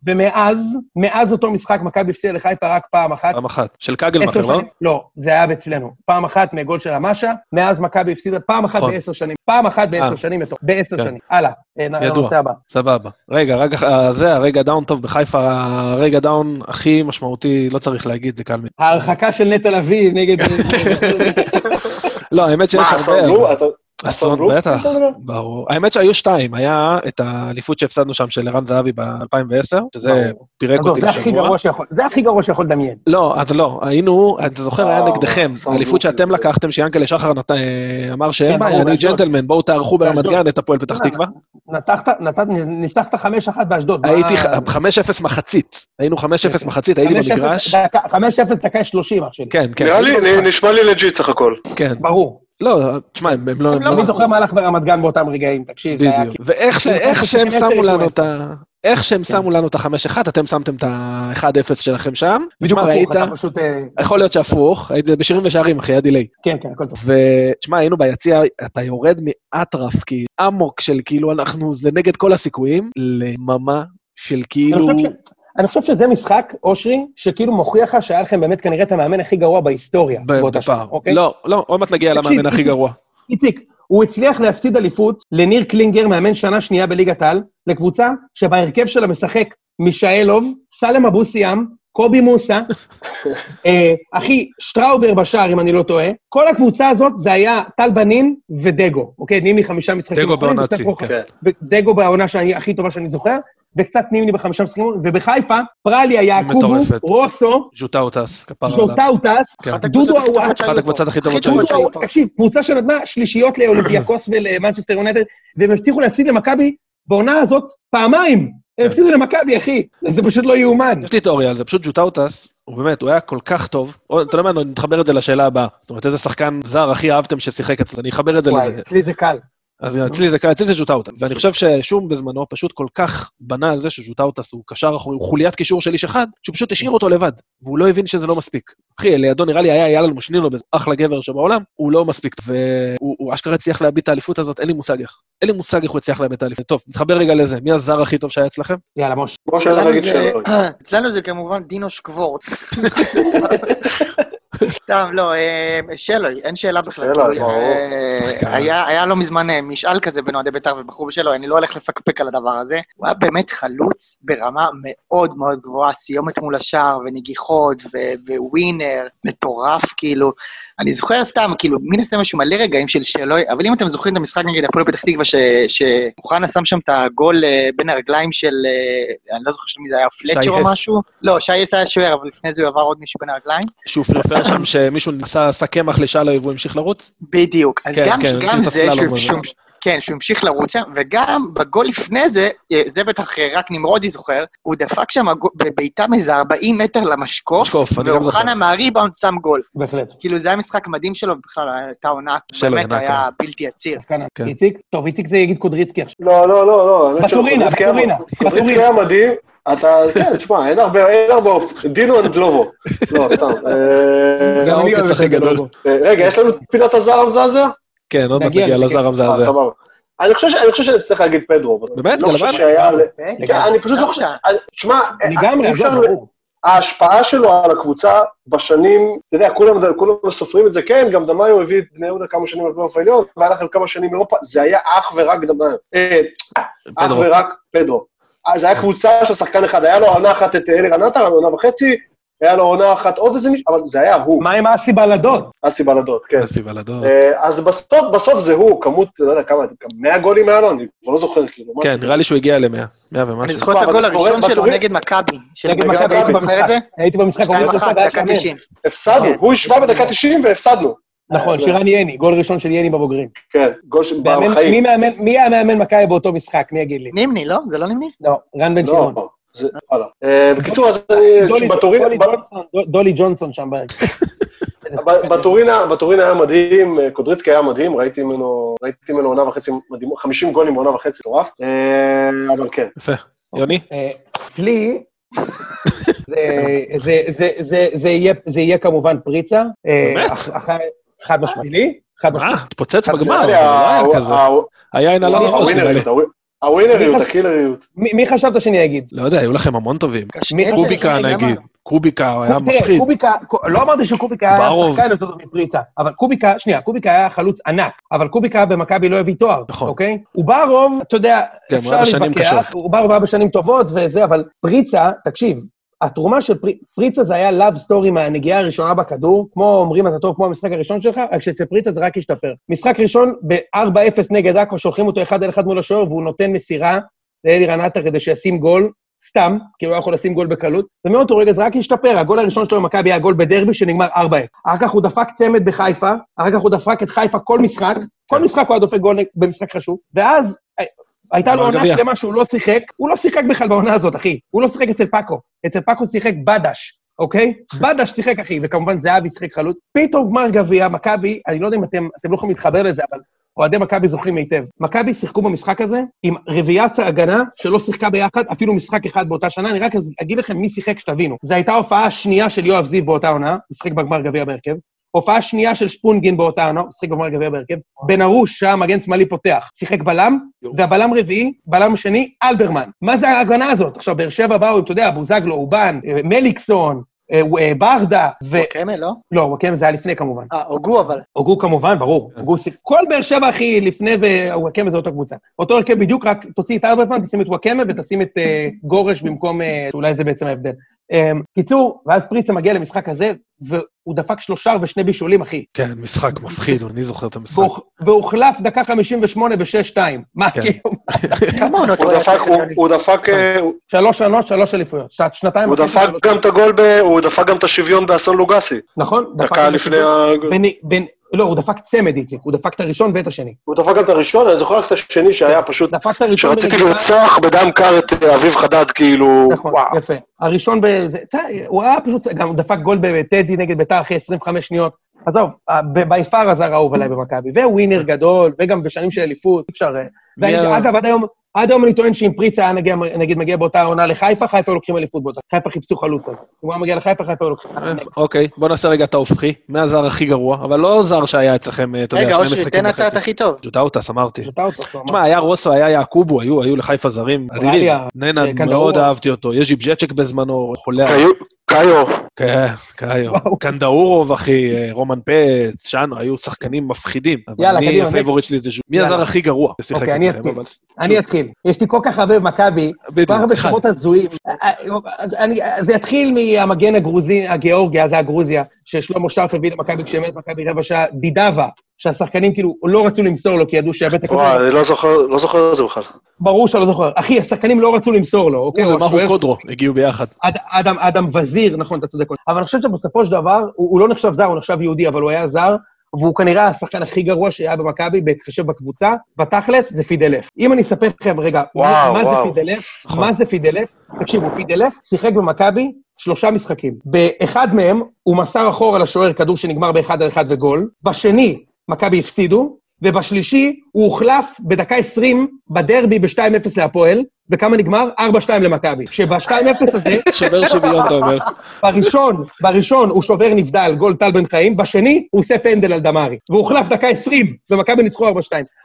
ומאז, מאז אותו משחק, מכבי הפסידה לחיפה רק פעם אחת. פעם אחת. של עשר קגלמאכר, לא? לא, זה היה אצלנו. פעם אחת מגול של המאשה, מאז מכבי הפסידה פעם אחת נכון. בעשר שנים. פעם אחת בעשר אה. שנים. בעשר כן. שנים. הלאה, אה, ידוע. לנושא הבא. סבבה. רגע, רגע, אה, זה הרגע down טוב בחיפה, הרגע down הכי משמעותי, לא צריך להגיד, זה קל. ההרחקה של נטע לביא נגד... לא, האמת שיש הרבה... אסון, בטח? ברור. האמת שהיו שתיים, היה את האליפות שהפסדנו שם של ערן זהבי ב-2010, שזה. פירק אותי שיכול, זה הכי גרוע שיכול לדמיין. לא, אז לא, היינו, אתה זוכר, היה נגדכם, האליפות שאתם לקחתם, שיאנקל'ה שחר אה, אמר כן, שאין בעיה, ברור, אני. ג'נטלמן, בואו תארחו ברמת. גן את הפועל פתח תקווה. נתחת, נתת, נפתחת 5-1 באשדוד. הייתי ח- 5-0 מחצית, היינו 5-0 מחצית, הייתי 5-0 במגרש. דקה- 5-0 דקה 30, אח שלי. כן, כן, נראה לי, נשמע לי legit סך הכל. כן. ברור. לא, תשמע, הם הם לא... הם לא לא- אני זוכר מה הלך ברמת גן באותם רגעים, תקשיב. בדיוק. ואיך ש- כאילו, איך אנחנו שהם שמו לנו כאילו את ה... איך שהם שמו לנו את ה-5-1, אתם שמתם את ה-1-0 שלכם שם. בדיוק הפוך, אתה פשוט... אה, יכול להיות שהפוך, הייתי בשירים ושערים, אחי, היה delay. כן, כן, הכל טוב. ותשמע, היינו ביציע, אתה יורד באטרף, כי אמוק של כאילו אנחנו, זה נגד כל הסיכויים, לממה של כאילו... אני חושב שזה משחק, אושרי, שכאילו מוכיח לך שהיה לכם באמת כנראה את המאמן הכי גרוע בהיסטוריה באותה בפער. אוקיי? לא, לא, עוד מעט נגיע למאמן הכי גרוע. איציק, הוא הצליח להפסיד אליפות לניר קלינגר, מאמן שנה שנייה בליגת העל, לקבוצה שבהרכב שלה משחק מישאלוב, סאלם אבו סיאם, קובי מוסה, אה, אחי, שטראובר בשער, אם אני לא טועה. כל הקבוצה הזאת זה היה טל בנין ודגו, אוקיי? נימני חמישה משחקים. דגו בעונה. כן. דגו בעונה שאני, הכי טובה שאני זוכר, וקצת נימני בחמישה משחקים, ובחיפה, פראליה, יעקובו, מטורפת. רוסו, ז'וטאוטס, כפרה עליו. ז'וטאו טס, כן. דודו שהיו אחת. הקבוצות הכי טובות שהיו פה. תקשיב, קבוצה שנתנה שלישיות לאולימפיאקוס ולמנצ'סטר יונייטד, והם הצליחו להפסיד למכבי בעונה הזאת פעמיים. הם הפסידו למכבי, אחי. זה פשוט לא יאומן. יש לי תיאוריה על זה, פשוט ז'וטאוטס, הוא באמת, הוא היה כל כך טוב. אתה יודע מה, אני מתחבר את זה לשאלה הבאה. זאת אומרת, איזה שחקן זר הכי אהבתם ששיחק אצלו, אני אחבר את זה לזה. וואי, אצלי זה קל. אז אצלי זה קל, אצלי זה ז'וטאוטה. ואני חושב ששום בזמנו פשוט כל כך בנה על זה שז'וטאוטס הוא קשר אחורי, הוא חוליית קישור של איש אחד, שהוא פשוט השאיר אותו לבד, והוא לא הבין שזה לא מספיק. אחי, לידו נראה לי היה אייל אלמושנינו, אחלה גבר שבעולם, הוא לא מספיק, והוא הוא אשכרה הצליח להביט את האליפות הזאת, אין לי מושג איך. אין לי מושג איך הוא הצליח להביט את האליפות. טוב, נתחבר רגע לזה, מי הזר הכי טוב שהיה אצלכם? יאללה, מוש. אצלנו זה כמובן דינו שקוורט. סתם, לא, אה, שלוי, אין שאלה בכלל. כאילו, ברור. אה. היה לא מזמן אה, משאל כזה בין אוהדי בית"ר ובחור בשלו, אני לא הולך לפקפק על הדבר הזה. הוא היה באמת חלוץ ברמה מאוד מאוד גבוהה, סיומת מול השער ונגיחות וווינר, מטורף, כאילו. אני זוכר סתם, כאילו, מן הסתם יש מלא רגעים של שלוי, אבל אם אתם זוכרים את המשחק נגד הפועל פתח תקווה, ש- שמוחנה שם שם את הגול בין הרגליים של, אני לא זוכר של מי זה היה, פלצ'ר או. משהו? לא, שי הס היה שוער, אבל לפני זה הוא עבר עוד מישהו בין הרגליים. שהוא פרפר שם שמישהו עשה קמח לשלו והוא המשיך לרוץ? בדיוק. אז כן, גם, כן, גם זה, שהוא. שהוא, כן, שהוא המשיך לרוץ שם, וגם בגול לפני זה, אה, זה בטח אה, רק נמרודי זוכר, הוא דפק שם בבעיטה מאיזה 40 מטר למשקוף, גם ואוחנה. מהריבאונד שם גול. בהחלט. כאילו, זה היה משחק מדהים שלו, ובכלל הייתה עונה, באמת היה בלתי עציר. כאן, כן. איציק? טוב, איציק זה יגיד קודריצקי עכשיו. לא, לא, לא, לא. בטורינה, בטורינה, קודריצקי. היה מדהים. אתה, כן, תשמע, אין הרבה, אין הרבה אופציות. דינו אנדלובו. לא, סתם. אה, זה אוהב הכי את גדול. אה, רגע, יש לנו פינת הזר המזעזע? כן, עוד מעט נגיע לזר אה, המזעזע. סבבה. אני חושב ש- אני חושב שאני אצטרך להגיד פדרו. באמת? לא חושב? שהיה... ל- בטח. כן, אני פשוט לא חושב... תשמע, לגמרי, ברור. ההשפעה שלו על הקבוצה בשנים, אתה יודע, כולם, כולם סופרים את זה, כן, גם דמאיו הביא את בני יהודה כמה שנים בפלייאוף העליון, והיה לכם כמה שנים אירופה, זה היה אך ורק דמאיו. אה, אך. ורק פדרו. אז היה קבוצה של שחקן אחד, היה לו עונה אחת את אלירן עטר, עונה וחצי, היה לו עונה אחת עוד איזה מישהו, אבל זה היה הוא, מה עם אסי בלדות? אסי בלדות, כן. אסי בלדות. אה, אז בסוף, בסוף זה הוא, כמות, לא יודע כמה, 100 גולים היה לו, אני כבר לא זוכר, כאילו, כן. נראה לי שהוא הגיע ל-100. 100 אני ומשהו. זוכר את הגול הראשון שלו נגד מכבי. של נגד מכבי, הייתי במשחק. הייתי במשחק, 2-1, אומרים לו, "היה דקה שמן". 90. הפסדנו, הוא השווה בדקה 90 והפסדנו. נכון, זה- שירן יני, גול ראשון של יני בבוגרים. כן, גול של מאמן- בחיים. מי מאמן- מי היה מאמן מכבי באותו משחק? מי יגיד לי? נימני, לא? זה לא נימני? לא, רן בן שמעון. לא, זה, וואלה. אה, בקיצור, אז אני, דולי- בטורינה, דולי ג'ונסון, שם. בטורינה, בטורינה היה מדהים, אה, קודריצקי היה מדהים, ראיתי ממנו, ראיתי ממנו עונה וחצי מדהים, 50 גולים בעונה וחצי, מטורף. אה, אבל כן. יפה. יוני? אה, אצלי, זה- זה- זה- זה- זה יהיה- כמובן פריצה. אה, באמת? חד משמעית. לי? חד משמעית. מה? התפוצץ בגמר, לא היה כזה. היה עין על אני- הראש. הווינריות, הקילריות. מי חשבת שאני אגיד? לא יודע, היו לכם המון טובים. קוביקה. נגיד, קוביקה היה תראה, מפחיד. קוביקה, לא אמרתי שקוביקה היה. שחקן יותר טוב מפריצה, אבל קוביקה, שנייה, קוביקה היה חלוץ ענק, אבל קוביקה במכבי לא הביא תואר, נכון. אוקיי? אוברוב, אתה יודע, כן, אפשר להתווכח, קשות. אוברוב היה בשנים טובות וזה, אבל פריצה, תקשיב, התרומה של פרי, פריצה זה היה love story מהנגיעה הראשונה בכדור, כמו אומרים, אתה טוב כמו המשחק הראשון שלך, רק שאצל פריצה זה רק השתפר. משחק ראשון, ב-4-0 נגד עכו, שולחים אותו אחד על אחד מול השוער, והוא נותן מסירה לאלירן עטר כדי שישים גול, סתם, כי הוא היה יכול לשים גול בקלות, ומאותו רגע זה רק השתפר, הגול הראשון שלו במכבי היה גול בדרבי שנגמר 4-0. אחר כך הוא דפק צמד בחיפה, אחר כך הוא דפק את חיפה כל משחק, כל משחק הוא היה דופק גול במשחק חשוב, ואז אה, הייתה לו עונה. שלמה שהוא לא שיחק, הוא לא שיחק בכלל בעונה הזאת, אחי. הוא לא שיחק אצל פאקו. אצל פאקו שיחק בדש, אוקיי? בדש שיחק, אחי, וכמובן זהבי שיחק חלוץ. פתאום גמר גביע, מכבי, אני לא יודע אם אתם, אתם לא יכולים להתחבר לזה, אבל אוהדי מכבי זוכרים היטב. מכבי שיחקו במשחק הזה עם רביעיית ההגנה שלא שיחקה ביחד, אפילו משחק אחד באותה שנה. אני רק אגיד לכם מי שיחק שתבינו. זו הייתה ההופעה השנייה של יואב זיו באותה עונה, משחק בגמר גביע בהרכב. הופעה שנייה של שפונגין באותה עונה, משחק בגמר גביע בהרכב. בן ארוש, שהיה מגן שמאלי פותח, שיחק בלם, והבלם רביעי, בלם שני, אלברמן. מה זה ההגנה הזאת? עכשיו, באר שבע באו, אתה יודע, בוזגלו, אובן, אה, מליקסון, אה, אה, ברדה, ו... וואקמה, לא? לא, וואקמה זה היה לפני כמובן. אה, הוגו אבל. הוגו כמובן, ברור. הוגו שיחק. כל באר שבע, אחי, לפני ווואקמה זה אותה קבוצה. אותו הרכב בדיוק, רק תוציא את ארבעטמן, תשים את וואקמה ותשים את גורש במקום, שאולי זה בעצם ההבדל. אה, קיצור, ואז פריצה מגיע למשחק הזה, והוא דפק שלושה ושני בישולים, אחי. כן, משחק מפחיד, אני זוכר את המשחק. והוחלף דקה 58 ב-6-2. מה, כן. כאילו? כמה עונות הוא דפק, הוא- דפק, אה, שלוש עונות, שלוש אליפויות. שנת- שנתיים הוא דפק גם את הגול, ב- הוא דפק גם את השוויון באסון לוגסי. נכון? דקה לפני. ה... לא, הוא דפק צמד, איציק, הוא דפק את הראשון ואת השני. הוא דפק גם את הראשון, אני זוכר רק את השני שהיה פשוט... דפק את הראשון שרציתי. לרצוח בדם קר את אה, אביב חדד, כאילו... נכון, וואו. יפה. הראשון ב... זה- זה- הוא היה פשוט, גם דפק גול בטדי נגד ביתר אחרי 25 שניות. עזוב, בי פאר הזר האהוב עליי במכבי, וווינר גדול, וגם בשנים של אליפות, אי אפשר... אה, ואגב, עד היום... עד היום אני טוען שאם פריצה היה נגיע, נגיד מגיע באותה עונה לחיפה, חיפה היו לוקחים אליפות באותה. חיפה חיפשו חלוץ אז. אם הוא היה מגיע לחיפה, חיפה היו לוקחים. אוקיי, בוא נעשה רגע את ההופכי. מי הזר הכי גרוע, אבל לא זר שהיה אצלכם, אה, אתה יודע, רגע, אושרי, תן אתה את. הכי טוב. ז'וטאוטס, אמרתי. סוף. תשמע, היה רוסו, היה יעקובו, היו, היו לחיפה זרים ננה, אה. מאוד אהבתי אותו. יש ג'יבג'צ'ק בזמנו, חולה. קאיו- כן, קאיו. קנדאורוב, אחי, אה, רומן פץ, שאנו, היו שחקנים מפחידים. אבל יאללה, אני, קדימה, ה favorite שלי זה ז'ו. מי. הזר הכי גרוע? אוקיי, אני אתחיל. אבל- אני אתחיל. יש לי כל כך הרבה במכבי, כל כך הרבה. שמות הזויים. אני- זה יתחיל מהמגן הגרוזי, הגיאורגי, אז היה גרוזיה, ששלמה שרף הביא למכבי כשמת מכבי רבע שעה, דידבה, שהשחקנים כאילו לא רצו למסור לו, כי ידעו הכדור. וואי, אני לא זוכר, לא זוכר את זה בכלל. ברור שאתה לא זוכר. אחי, השחקנים לא רצו למסור לו, אוקיי? הוא הוא ומרו קודרו הגיעו ביחד. אד- אדם, אדם וזיר, נכון, אתה צודק. אבל אני חושב שבסופו של דבר, הוא, הוא לא נחשב זר, הוא נחשב יהודי, אבל הוא היה זר, והוא כנראה השחקן הכי גרוע שהיה במכבי, בהתחשב בקבוצה. בתכלס, זה פידלף. אם אני אספר לכם, רגע, וואו, מה וואו. זה פידלף? נכון. מה זה פידלף? תקשיבו, פידלף שיחק במכבי שלושה משחקים. באחד מהם, הוא מסר אחורה לשוער כדור שנגמר באחד על אחד וגול. בשני, מכבי הפסידו. ובשלישי, הוא הוחלף בדקה 20 בדרבי ב-2-0 להפועל, וכמה נגמר? 4-2 למכבי. שב-2-0 הזה, שובר שוויון, אתה אומר. בראשון, בראשון הוא שובר נבדל, גול טל בן חיים, בשני הוא עושה פנדל על דמארי. והוא הוחלף דקה 20, ומכבי ניצחו 4-2.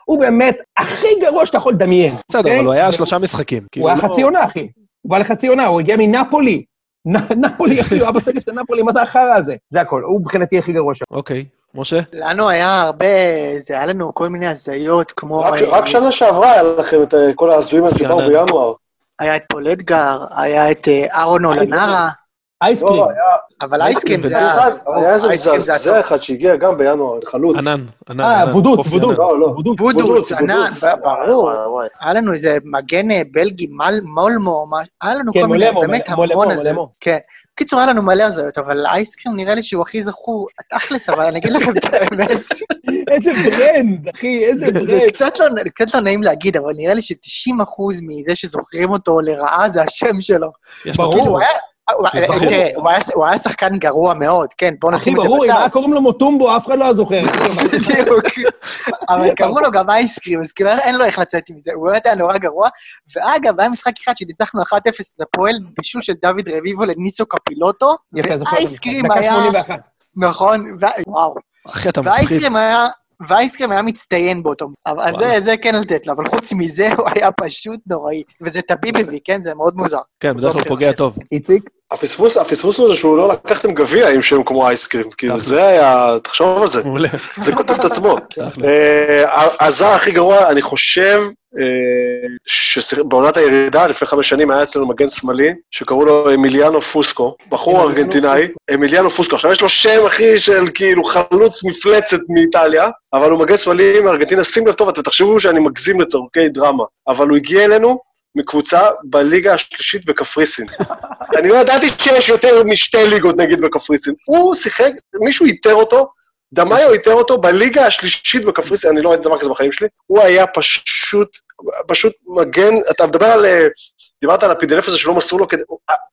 הוא באמת הכי גרוע שאתה יכול לדמיין. בסדר, אוקיי? אבל הוא היה שלושה משחקים. כאילו, הוא היה לא- חצי עונה, אחי. הוא בא לחצי עונה, הוא הגיע מנפולי. נפולי, אחי, הוא היה בסגל של נפולי, מה זה החרא הזה? זה הכל, הוא מבחינתי הכי גרוע שם. אוקיי, משה? לנו היה הרבה, זה היה לנו כל מיני הזיות, כמו... רק- אה, רק שנה שעברה היה לכם את אה, כל ההזויים האלה שבאו. בינואר. היה את פול אדגר, היה את אה, אהרון אולנרה, אייסקרים. אבל אייסקרים זה היה היה... אחד, היה איזה זה מזעזע. אחד שהגיע גם בינואר, חלוץ. ענן, ענן. אה, וודוץ, וודוץ. לא, לא. וודוץ. ענן. ברור. היה לנו איזה מגן אה, בלגי, מל- מולמו, היה לנו כן, כל מיני, באמת המון. הזיות. כן. בקיצור, היה לנו מלא הזיות, אבל אייסקרים נראה לי שהוא הכי זכור, תכלס, אבל אני אגיד לכם את האמת. איזה brand, אחי, איזה זה זה brand. קצת לא- קצת לא נעים להגיד, אבל נראה לי ש-90% מזה שזוכרים אותו לרעה זה השם שלו. ברור. הוא היה... זה. תראה, הוא שחקן גרוע מאוד, כן, בוא אחי, נשים את זה ברור, אם בצד. היה קוראים לו מוטומבו, אף אחד לא היה זוכר. בדיוק. אבל קראו לו גם אייסקרים, אז כאילו אין לו איך לצאת מזה, הוא באמת היה נורא גרוע. ואגב, היה משחק אחד שניצחנו 1-0 את הפועל, בישול של דוד רביבו לניסו קפילוטו. ואייסקרים דקה היה... 81. נכון, וואו. אחי, אתה מפחיד. ואייסקרים היה... ואייסקרים היה מצטיין באותו... אבל אז זה, זה כן לתת לו, אבל חוץ מזה הוא היה פשוט נוראי. וזה טביב הביא, כן? זה מאוד מוזר. כן, בדרך כלל הוא פוגע טוב. איציק? הפספוס, הפספוס הוא זה שהוא לא לקחתם גביע עם שם כמו אייסקרים, כאילו. זה היה, תחשוב על זה. זה כותב את עצמו. אה, הזר הכי גרוע, אני חושב, שבעונת הירידה, לפני חמש שנים, היה אצלנו מגן שמאלי, שקראו לו אמיליאנו פוסקו, בחור ארגנטינאי, אמיליאנו פוסקו. עכשיו, יש לו שם, אחי, של כאילו חלוץ מפלצת מאיטליה, אבל הוא מגן שמאלי מארגנטינה, שים לב טוב, אתם תחשבו שאני מגזים לצורכי דרמה, אבל הוא הגיע אלינו מקבוצה בליגה השלישית בקפריסין. אני לא ידעתי שיש יותר משתי ליגות, נגיד, בקפריסין. הוא שיחק, מישהו איתר אותו, דמאיו איתר אותו בליגה השלישית בקפריסין, אני לא ראיתי דבר כזה בחיים שלי, הוא היה פשוט, פשוט מגן, אתה מדבר על, אה, דיברת על הפידלף הזה שלא מסרו לו, כדי,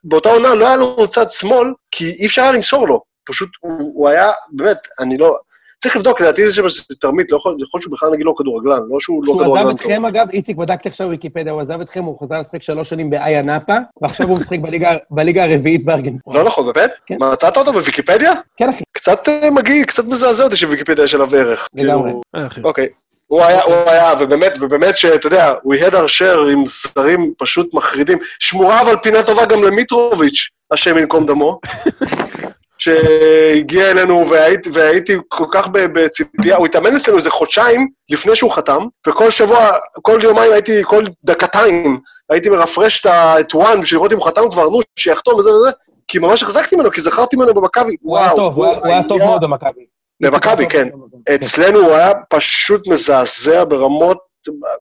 באותה עונה לא היה לנו צד שמאל, כי אי אפשר היה למסור לו, פשוט הוא, הוא היה, באמת, אני לא, צריך לבדוק, לדעתי זה תרמית, לא יכול, יכול שהוא בכלל נגיד לא כדורגלן, לא שהוא לא עזב כדורגלן טוב. אתכם, אגב, איציק, בדקתי עכשיו בוויקיפדיה, הוא עזב אתכם, הוא חזר לשחק שלוש שנים באיה נאפה, ועכשיו הוא משחק בליגה- הרביעית בארגנטינה. לא נכון, באמת? כן. מצאת אותו בוויקיפדיה? כן, אחי, קצת אה, מגעיל, קצת מזעזע אותי שוויקיפדיה יש עליו ערך. לגמרי. כאילו, אה. אוקיי. הוא היה, הוא היה, ובאמת, ובאמת שאתה יודע, we had our share עם זרים פשוט מחרידים. שמורה אבל פינה טובה גם למיטרוביץ', השם ייקום דמו, שהגיע אלינו והייתי, והייתי כל כך בציפייה, הוא התאמן אצלנו איזה חודשיים לפני שהוא חתם, וכל שבוע, כל יומיים הייתי, כל דקתיים, הייתי מרפרש את וואן בשביל לראות אם הוא חתם כבר, נו, שיחתום וזה וזה, כי ממש החזקתי ממנו, כי זכרתי ממנו במכבי. הוא היה טוב, הוא היה- טוב מאוד במכבי. במכבי, כן. במכבי. אצלנו הוא היה פשוט מזעזע ברמות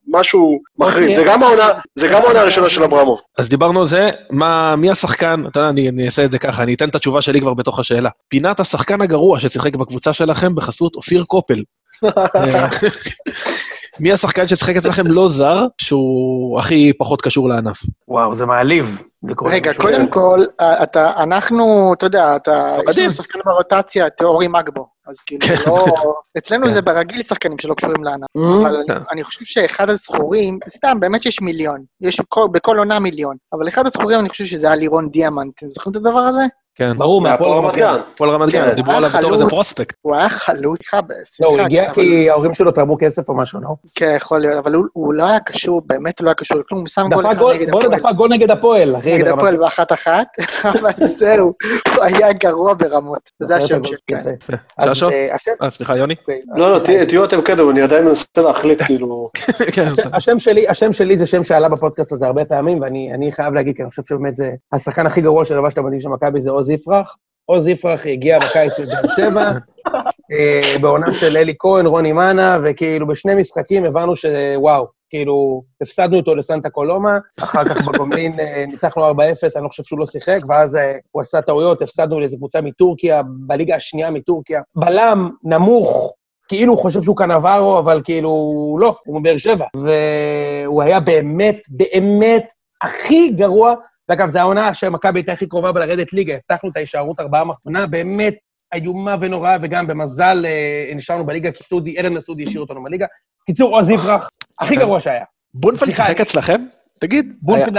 משהו מחריד. זה גם העונה, זה גם העונה הראשונה של אברמוב. אז דיברנו על זה, מה, מי השחקן, אתה יודע, אני, אני אעשה את זה ככה, אני אתן את התשובה שלי כבר בתוך השאלה. פינת השחקן הגרוע ששיחק בקבוצה שלכם בחסות אופיר קופל. מי השחקן ששיחק אצלכם לא זר, שהוא הכי פחות קשור לענף? וואו, זה מעליב. רגע. קודם כל, אתה, אנחנו, אתה יודע, אתה, יש. לנו שחקן ברוטציה, את אורי מגבו, אז כאילו, כן. לא... אצלנו כן. זה ברגיל שחקנים שלא קשורים לענף. Mm, אבל כן. אני- חושב שאחד הזכורים, סתם, באמת שיש מיליון. יש כל- בכל עונה מיליון. אבל אחד הזכורים, אני חושב שזה היה לירון דיאמנט. אתם זוכרים את הדבר הזה? כן, ברור, מהפועל רמת גן. פועל רמת גן, כן, דיברו עליו בתור איזה חלוץ. פרוספקט. הוא היה חלוץ, סליחה, לא, הוא הגיע כי ההורים שלו תרמו כסף או משהו, לא? כן, יכול להיות, אבל הוא- לא היה קשור, באמת לא היה קשור לכלום, הוא שם גול אחד גול, נגד בואנה הפועל. דפק גול נגד הפועל, אחי. נגד הפועל באחת אחת, אבל זהו, הוא היה גרוע ברמות. זה השם שלו, כן. ששו? אה. אה, סליחה, יוני? אוקיי, לא, לא, תהיו- תהיו אתם קדם, אני עדיין מנסה להחליט, כאילו... כן, השם- שלי, זה שם שעלה בפודקאסט הזה הרבה פעמים, ואני אני חייב להגיד, כי אני חושב שבאמת זה השחקן הכי גרוע שלבש את המדים של מכבי זה עוז יפרח. עוז יפרח הגיע בקיץ לבאר שבע, אה, בעונה של אלי כהן, רוני מנה, וכאילו בשני משחקים הבנו שוואו, כאילו, הפסדנו אותו לסנטה קולומה, אחר כך בגומלין אה, ניצחנו 4-0, אני לא חושב שהוא לא שיחק, ואז אה, הוא עשה טעויות, הפסדנו לאיזו קבוצה מטורקיה, בליגה השנייה מטורקיה. בלם, נמוך, כאילו הוא חושב שהוא קנברו, אבל כאילו, לא, הוא מבאר שבע. והוא היה באמת, באמת הכי גרוע. ואגב, זו העונה שמכבי הייתה הכי קרובה בה לרדת ליגה, הבטחנו את ההישארות ארבעה מחסונה, באמת איומה ונוראה, וגם במזל אה, נשארנו בליגה, כי סודי, אלן מסודי השאיר אותנו בליגה. קיצור, עוז יפרח, הכי כן. גרוע שהיה. בונפלד שיחק אצלכם? תגיד, בונפלד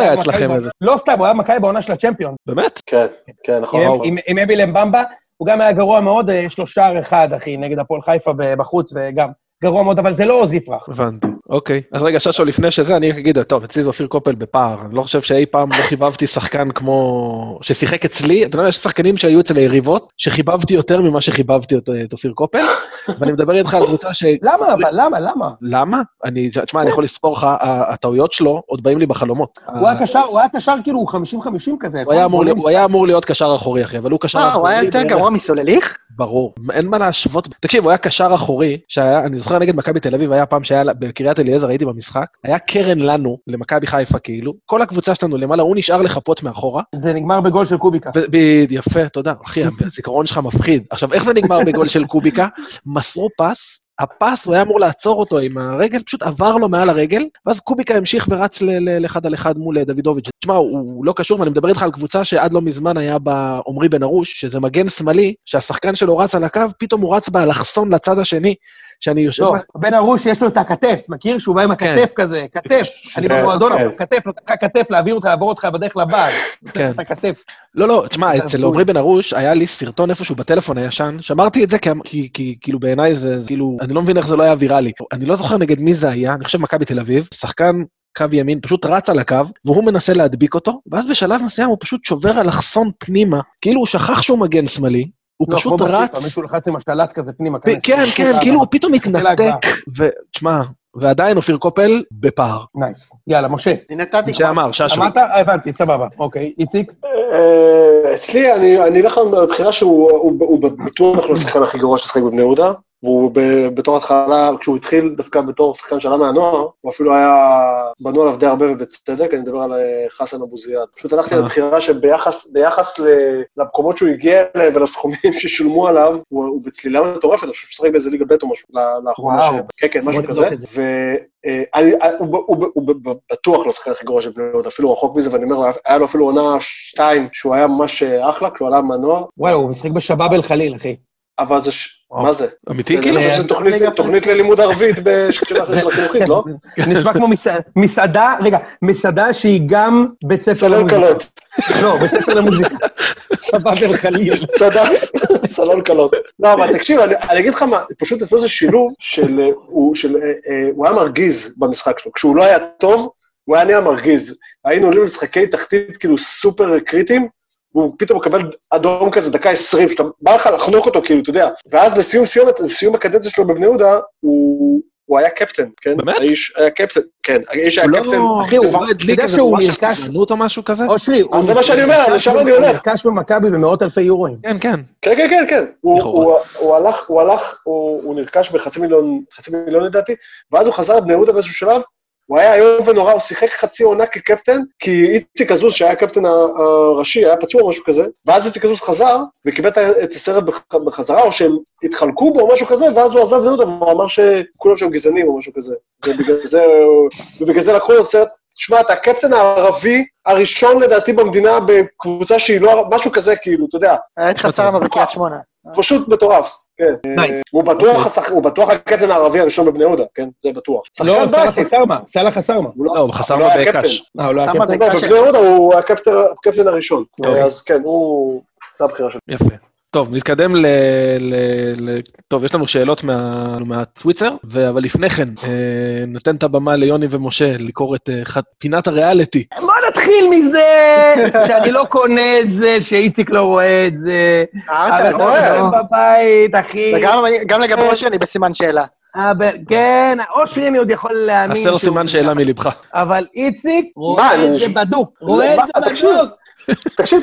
היה- אצלכם איזה- לא סתם, הוא היה במכבי בעונה של הצ'מפיונס. באמת? כן, כן, נכון. עם- נכון. עם- עם אבי למבמבה, הוא גם היה גרוע מאוד, אה, יש לו שער אחד, אחי, נגד הפועל חיפה בחוץ, וגם גרוע מאוד, אבל זה לא עוז יפרח. הבנתי, אוקיי. אז רגע, ששו, לפני שזה, אני רק אגיד, טוב, אצלי זה אופיר קופל בפער. אני לא חושב שאי פעם לא חיבבתי שחקן כמו... ששיחק אצלי. אתה יודע, יש שחקנים שהיו אצל היריבות, שחיבבתי יותר ממה שחיבבתי את אופיר קופל, ואני מדבר איתך על קבוצה ש... למה, אבל למה, למה? למה? אני, תשמע, אני יכול לספור לך, הטעויות שלו עוד באים לי בחלומות. הוא היה קשר, הוא היה קשר כאילו 50-50 כזה. הוא היה אמור נכון? להיות- הוא היה אמור להיות קשר אחורי, אחי, אבל הוא קשר אה, אחורי. הוא היה יותר גרוע מסולליך? ברור, אין מה להשוות. תקשיב, הוא היה קשר אחורי, שהיה, אני זוכר נגד מכבי תל אביב, היה פעם שהיה, בקריית אליעזר, הייתי במשחק, היה קרן לנו, למכבי חיפה כאילו, כל הקבוצה שלנו למעלה, הוא נשאר לחפות מאחורה. זה נגמר בגול של קוביקה. יפה, תודה. אחי, הזיכרון שלך מפחיד. עכשיו, איך זה נגמר בגול של קוביקה? מסרו פס, הפס, הוא היה אמור לעצור אותו עם הרגל, פשוט עבר לו מעל הרגל, ואז קוביקה המשיך ורץ לאחד על אחד מול אה, דוידוביץ'. תשמע, הוא הוא לא קשור, ואני מדבר איתך על קבוצה שעד לא מזמן היה בה עמרי בן ארוש, שזה מגן שמאלי, שהשחקן שלו רץ על הקו, פתאום הוא רץ באלכסון לצד השני, שאני יושב... לא, בן ארוש יש לו את הכתף, מכיר? שהוא בא עם כן. הכתף כזה, כתף. אני במועדון כן. עכשיו, כתף, נותן לך כתף, להעביר אותך, לעבור אותך בדרך לבעד. כן. לא, לא, תשמע, זה אצל. עמרי בן ארוש היה לי סרטון איפשהו בטלפון הישן, שמרתי את זה כי, כי, כי כאילו בעיניי זה, זה כאילו, אני לא מבין איך זה לא היה ויראלי. אני לא זוכר נגד מי זה היה, אני חושב מכבי תל אביב, שחקן קו ימין פשוט רץ על הקו, והוא מנסה להדביק אותו, ואז בשלב מסוים הוא פשוט שובר אלכסון פנימה, כאילו הוא שכח שהוא מגן שמאלי, הוא לא, פשוט כמו בפיפ"א, רץ... מישהו לחץ עם השתלת כזה פנימה. כן, כן. כאילו הוא פתאום מתנתק. ותשמע, ועדיין אופיר קופל בפער. נייס. יאללה, משה. אני נתתי שאמר, ששו. אמרת? אה, הבנתי, סבבה. אוקיי. איציק? אה, אצלי, אני אני אלך על הבחירה שהוא הוא- הוא בטוח לא השחקן הכי גרוע ששחק בבני יהודה, והוא בתור התחלה, כשהוא התחיל דווקא בתור שחקן שעלה מהנוער, הוא אפילו היה, בנו עליו די הרבה ובצדק, אני מדבר על אה, חסן אבו זיאד. פשוט הלכתי אה. לבחירה שביחס למקומות שהוא הגיע אליהם ולסכומים ששולמו עליו, הוא הוא בצלילה מטורפת, אני חושב שהוא משחק באיזה ליגה ב' או משהו, לאחרונה. ש- כן, כן, משהו כזה, זה. והוא בטוח לא השחקן הכי גרוע של בני יהודה, אפילו רחוק מזה, ואני אומר, היה לו אפילו עונה שתיים, שהוא היה ממש אה, אחלה, כשהוא עלה מהנוער, וואי, הוא משחק בשבאב אל חליל, אחי. אבל זה. מה זה? אמיתי אני כאילו? חושב שזו תוכנית- ללימוד ערבית של החינוכית, לא? נשמע כמו מסע- מסעדה, רגע, מסעדה שהיא גם בית ספר סלון למוזיקה. קלות, לא, בית ספר למוזיקה. שבאב אל חליל. צדק, סלון קלות. לא, אבל תקשיב, אני אגיד לך מה, פשוט אצלו זה שילוב של, אה, אה, אה, הוא היה מרגיז במשחק שלו. כשהוא לא היה טוב, הוא היה נהיה מרגיז. היינו עולים למשחקי תחתית כאילו סופר קריטיים, והוא פתאום מקבל אדום כזה דקה עשרים, שאתה בא לך לחנוק אותו, כאילו, אתה יודע. ואז לסיום סיום, לסיום הקדנציה שלו בבני יהודה, הוא... הוא היה קפטן, כן? באמת? האיש היה קפטן, כן, האיש היה הוא לא... קפטן. אחי, הוא- הוא לא אתה הדליק יודע איזה שהוא נרכש- גזענות או משהו כזה? אושרי, הוא אז זה מה שאני אומר, לשם אני הוא הולך. נרכש במכבי במאות אלפי יורואים. כן, כן. כן, כן, כן, כן. הוא. הוא, הוא הלך, הוא הלך, הוא, הוא נרכש בחצי מיליון, חצי מיליון לדעתי, ואז הוא חזר לבני יהודה באיזשהו שלב, הוא היה איום ונורא, הוא שיחק חצי עונה כקפטן, כי איציק עזוז, שהיה הקפטן הראשי, היה פצוע או משהו כזה, ואז איציק עזוז חזר, וקיבל את הסרט בח- בחזרה, או שהם התחלקו בו או משהו כזה, ואז הוא עזב בני יהודה, והוא אמר שכולם שם גזענים או משהו כזה. ובגלל זה, ובגלל זה לקחו לו סרט, שמע, אתה הקפטן הערבי הראשון לדעתי במדינה בקבוצה שהיא לא, משהו כזה, כאילו, אתה יודע, היה את חסרמה בקריית שמונה. פשוט מטורף, כן. הוא בטוח, השח- הוא בטוח הקפטן הערבי הראשון בבני יהודה, כן? זה בטוח. לא, שחקן סאלח חסרמה, סאלח חסרמה. הוא לא, הוא חסר הוא לא בקאש. אה, הוא לא היה קפטן? לא, בבני יהודה הוא הקפטן הראשון. אז כן, הוא... זה הבחירה שלו. יפה. טוב, נתקדם ל... ל... ל... טוב, יש לנו שאלות מה... מהטוויצר, ו... אבל לפני כן, אה, ניתן את הבמה ליוני ומשה לקרוא את אה, חת... פינת הריאליטי. בוא נתחיל מזה שאני לא קונה את זה, שאיציק לא רואה את זה. אה, אבל אתה אתה רואה? בבית, אחי. וגם גם לגבי אושר אני בסימן שאלה. אה, ב- כן, אושרי אני עוד יכול להאמין. הסר סימן שאלה מלבך. אבל איציק רואה את זה בדוק. רואה את זה. בדוק. תקשיב,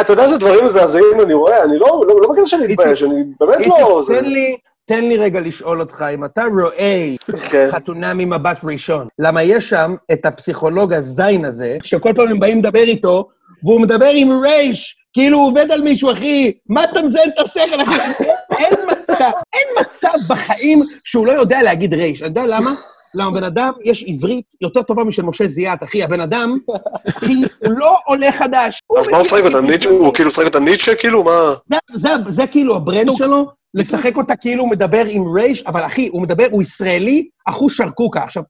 אתה יודע איזה- דברים מזעזעים אני רואה? אני לא לא- לא בקטע שאני מתבייש, אני באמת לא... זה- תן לי... תן לי רגע לשאול אותך, אם אתה רואה כן. חתונה ממבט ראשון, למה יש שם את הפסיכולוג הזין הזה, שכל פעם הם באים לדבר איתו, והוא מדבר עם רייש, כאילו הוא עובד על מישהו, אחי, מה אתה מזיין את השכל, אחי? אין מצב, אין מצב בחיים שהוא לא יודע להגיד רייש. אתה יודע למה? למה בן אדם, יש עברית יותר טובה משל משה זיאת, אחי. הבן אדם, אחי, הוא לא עולה חדש. אז מה הוא משחק אותה? ניטשה? הוא כאילו משחק אותה ניטשה, כאילו? מה? זה, זה, זה כאילו ה brand שלו, לשחק אותה כאילו הוא מדבר עם רייש, אבל אחי, הוא מדבר, הוא ישראלי, אחושרמוטה. עכשיו,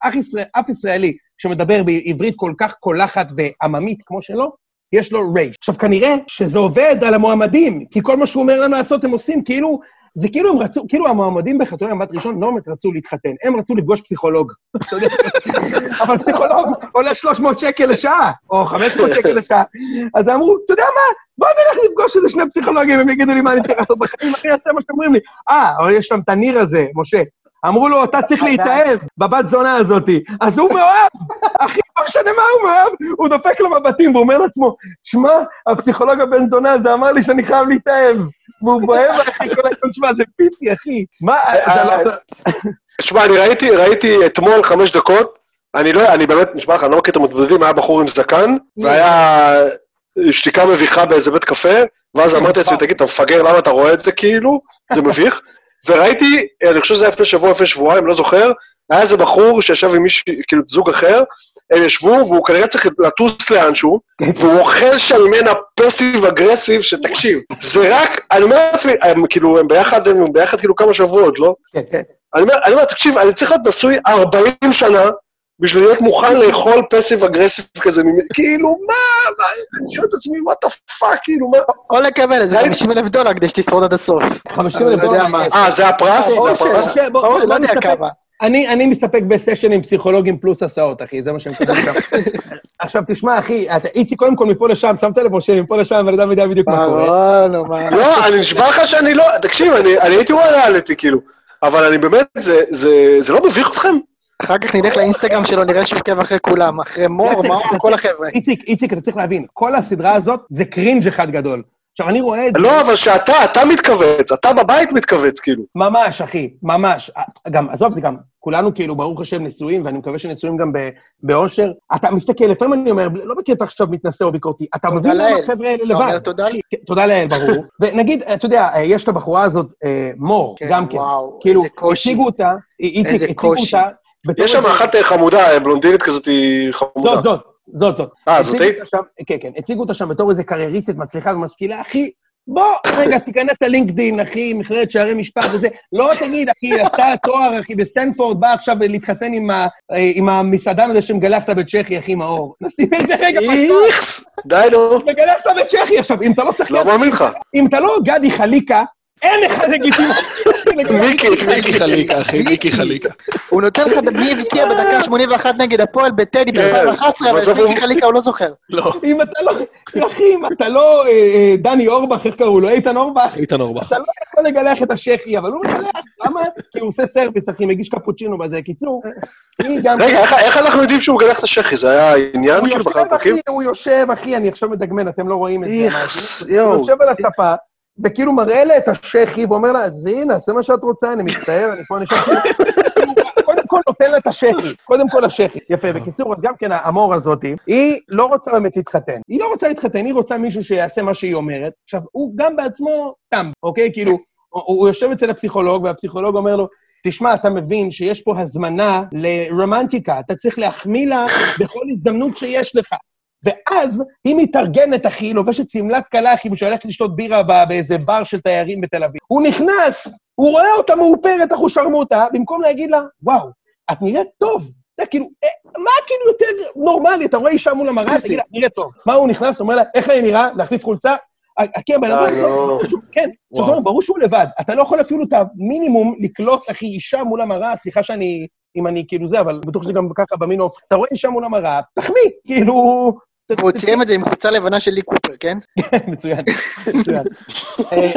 אף ישראלי שמדבר בעברית כל כך קולחת ועממית כמו שלו, יש לו רייש. עכשיו, כנראה שזה עובד על המועמדים, כי כל מה שהוא אומר להם לעשות הם עושים, כאילו, זה כאילו הם רצו, כאילו המועמדים בחתונה במבט ראשון לא באמת רצו להתחתן, הם רצו לפגוש פסיכולוג. אבל פסיכולוג עולה 300 שקל לשעה, או 500 שקל לשעה. אז אמרו, אתה יודע מה, בוא נלך לפגוש איזה שני פסיכולוגים, הם יגידו לי מה אני צריך לעשות בחיים, אני אעשה מה שאתם אומרים לי. אה, אבל יש שם את הניר הזה, משה. אמרו לו, אתה צריך להתאהב בבת זונה הזאתי. אז הוא מאוהב, אחי, לא משנה מה הוא מאוהב, הוא דופק לו מבטים והוא אומר לעצמו, שמע, הפסיכולוג הבן זונה הזה אמר לי שאני חייב להתאהב. והוא מאוהב, אחי, כל היום, שמע, זה פיפי, אחי. מה, אה, זה לא... תשמע, אני ראיתי, ראיתי אתמול חמש דקות, אני לא, אני באמת, נשמע לך, אני לא מכיר את המתמודדים, היה בחור עם זקן, והיה שתיקה מביכה באיזה בית קפה, ואז אמרתי לעצמי, תגיד, אתה מפגר, למה אתה רואה את זה כאילו? זה מביך. וראיתי, אני חושב שזה היה לפני שבוע, לפני שבועיים, לא זוכר, היה איזה בחור שישב עם מישהו, כאילו, זוג אחר, הם ישבו, והוא כנראה צריך לטוס לאנשהו, והוא אוכל שם ממנה פסיב אגרסיב, שתקשיב, זה רק, אני אומר לעצמי, הם כאילו, הם ביחד, הם ביחד כאילו כמה שבועות, לא? כן, כן. אני אומר, תקשיב, אני צריך להיות נשוי 40 שנה בשביל להיות מוכן לאכול פסיב אגרסיב כזה, כאילו, מה, מה, אני שואל את עצמי, what the fuck, כאילו, מה? או לקבל איזה ראיתי- 50 אלף דולר כדי שתשרוד עד הסוף. 50 אני אלף דולר. מה. אה, זה הפרס? או זה הפרס? משה, בוא- או, בוא לא יודע. כמה. אני, אני מסתפק בסשן עם פסיכולוגים פלוס הסעות, אחי, זה מה שהם מקבלים שם. עכשיו, תשמע, אחי, אתה, איציק, קודם כל מפה לשם, שמת לב, משה, מפה לשם, בן אדם יודע בדיוק מה קורה. מה. לא, אני נשבע לך שאני לא, תקשיב, אני אני הייתי רואה ריאליטי, כאילו, אבל אני באמת, זה- זה זה לא מביך אתכם? אחר כך נלך לאינסטגרם שלו, נראה שהוא עוקב אחרי כולם, אחרי מור, מאור אתה וכל צריך- החבר'ה. איציק, איציק, אתה צריך להבין, כל הסדרה הזאת זה קרינג' אחד גדול. עכשיו, אני רואה את זה... לא, אבל שאתה, אתה מתכווץ, אתה בבית מתכווץ, כאילו. ממש, אחי, ממש. גם, עזוב, זה גם, כולנו כאילו, ברוך השם, נשואים, ואני מקווה שנשואים גם ב- באושר. אתה מסתכל, לפעמים אני אומר, לא מכיר אותך עכשיו מתנשא או ביקורתי, אתה מבין למה. החבר'ה האלה לבד. תודה? כן, תודה לאל, ברור. ונגיד, אתה יודע, אה, יש את הבחורה הזאת, אה, מור, כן, גם כן. וואו, כאילו, איזה קושי. הציגו אותה, איציק, הציגו. אותה. יש שם אחת אה, חמודה, אה, בלונדינית כזאת, היא חמודה. זאת, זאת, זאת, זאת. אה, זאת שם- כן, כן, הציגו אותה שם בתור איזה קרייריסטית מצליחה ומשכילה, אחי, בוא, רגע, תיכנס ללינקדין, אחי, מכללת שערי משפט וזה. לא תגיד, אחי, עשתה תואר, אחי, בסטנפורד, באה עכשיו להתחתן עם ה- אה, עם המסעדן הזה שמגלחת בצ'כי, אחי, מאור. נשים את זה רגע בצד. איכס, די נו, מגלחת בצ'כי. עכשיו, אם אתה לא שחקן, לא מאמין לך. אם אתה לא גדי חליקה, אין לך לגיטימציה. מיקי, מיקי חליקה, אחי, מיקי חליקה. הוא נותן לך מי הבקיע בדקה 81 נגד הפועל בטדי כן, ב-2011, בסוף אבל מיקי חליקה הוא לא זוכר. לא, אם אתה לא, אחי, אם אתה לא אה, אה, דני אורבך, איך קראו לו? איתן אורבך, איתן אורבך. אתה לא יכול לגלח את השחי, אבל הוא מגלח, למה? כי הוא עושה סרוויס, אחי, מגיש קפוצ'ינו בזה. קיצור. רגע, איך- איך אנחנו יודעים שהוא מגלח את השחי? זה היה עניין הוא כאילו באחד יושב, אחי, הפרקים? הוא יושב, אחי, אני עכשיו מדגמן, אתם לא רואים את זה. יואו. הוא יושב על הספה, וכאילו מראה לה את השחי, ואומר לה, עזבי, נעשה מה שאת רוצה, אני מצטער, אני פה. כאילו, קודם כל נותן לה את השחי, קודם כל השחי. יפה, בקיצור, אז גם כן המור הזאת, היא לא רוצה באמת להתחתן. היא לא רוצה להתחתן, היא רוצה מישהו שיעשה מה שהיא אומרת. עכשיו, הוא גם בעצמו תם, אוקיי? כאילו, הוא יושב אצל הפסיכולוג, והפסיכולוג אומר לו, תשמע, אתה מבין שיש פה הזמנה לרומנטיקה, אתה צריך להחמיא לה בכל הזדמנות שיש לך. ואז היא מתארגנת, אחי, היא לובשת שמלת קלחים שהולכת לשתות בירה באיזה בר של תיירים בתל אביב. הוא נכנס, הוא רואה אותה מאופרת, אחושרמוטה, במקום להגיד לה, וואו, את נראית טוב. אתה יודע, כאילו, אה, מה כאילו יותר נורמלי? אתה רואה אישה מול המראה. תגיד לה, נראית טוב. מה הוא נכנס, אומר לה, איך אני נראה? להחליף חולצה? אה, כי הבן אדם, אה, לא. כן. זאת אומרת, ברור שהוא לבד. אתה לא יכול אפילו את המינימום לקלוט, אחי, אישה מול המראה, סליחה שאני, אם אני כאילו זה, אבל בטוח שזה גם ככה במינוף. אתה רואה אישה מול המראה, תחמיא, כאילו... והוא ציים את זה עם חולצה לבנה של לי קופר, כן? מצוין, מצוין. אה,